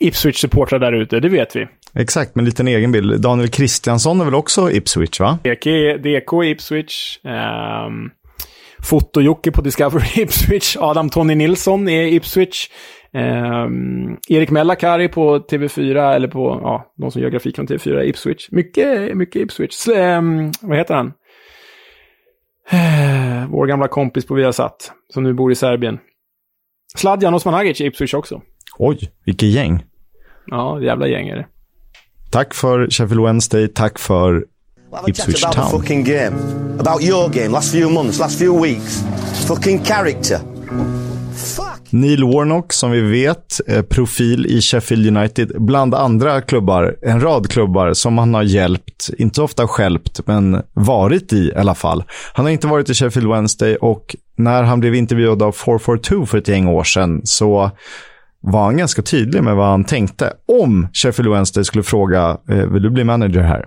Ipswich-supportrar där ute, det vet vi. Exakt, med en liten egen bild. Daniel Kristiansson är väl också Ipswich, va? DK, DK Ipswich. Um, Foto-Jocke på Discovery Ipswich. Adam Tony Nilsson är Ipswich. Um, Erik Mellakari på TV4, eller på ja, de som gör grafik från TV4, Ipswich. Mycket, mycket Ipswich. Um, vad heter han? Uh, vår gamla kompis på Viasat, som nu bor i Serbien. Sladjan Osmanagic i Ipswich också. Oj, vilket gäng. Ja, jävla gäng är det. Tack för Sheffield Wednesday, tack för Ipswich Town. About the fucking game. About your game, last few months, last few weeks. Fucking character. Neil Warnock, som vi vet, profil i Sheffield United, bland andra klubbar, en rad klubbar som han har hjälpt, inte ofta skälpt, men varit i i alla fall. Han har inte varit i Sheffield Wednesday och när han blev intervjuad av 442 för ett gäng år sedan så var han ganska tydlig med vad han tänkte om Sheffield Wednesday skulle fråga, vill du bli manager här?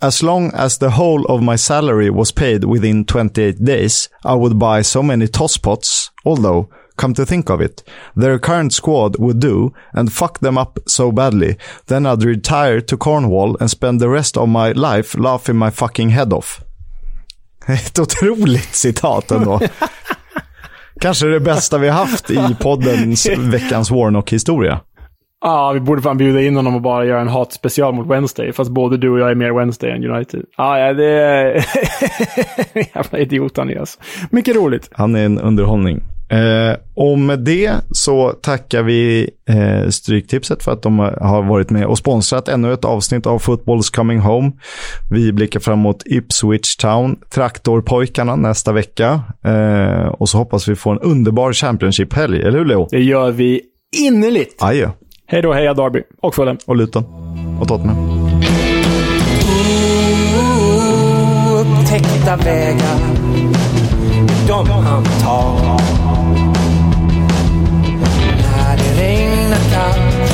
As long as the whole of my salary was paid within 28 days, I would buy so many tosspots, although, come to think of it, their current squad would do, and fuck them up so badly, then I'd retire to Cornwall and spend the rest of my life laughing my fucking head off. Ett otroligt citat ändå. Kanske det bästa vi haft i poddens veckans Warnock-historia. Ja, vi borde fan bjuda in honom och bara göra en hatspecial mot Wednesday. Fast både du och jag är mer Wednesday än United. Ah, ja, det är... Jävla idiot han är alltså. Mycket roligt. Han är en underhållning. Eh, och med det så tackar vi eh, Stryktipset för att de har varit med och sponsrat ännu ett avsnitt av Football's Coming Home. Vi blickar fram mot Ipswich Town, Traktorpojkarna nästa vecka. Eh, och så hoppas vi få en underbar Championship-helg, eller hur Leo? Det gör vi innerligt. Adjö. Hej då, heja Derby. Och Fulham. Och Luton. Och Tottenham. Upptäckta vägar, de han tar. När det regnar kallt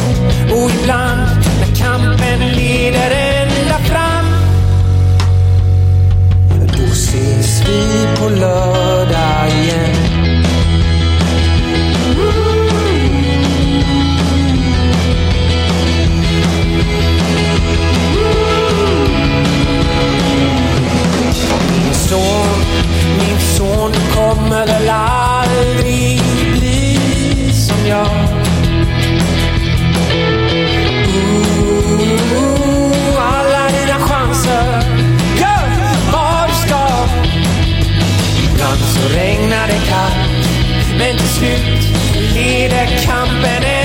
och ibland när kampen leder ända fram. Då ses vi på lördag igen. Kommer väl aldrig bli som jag. Ooh, alla dina chanser, gör vad du ska. Ibland så regnar det kallt, men till slut leder kampen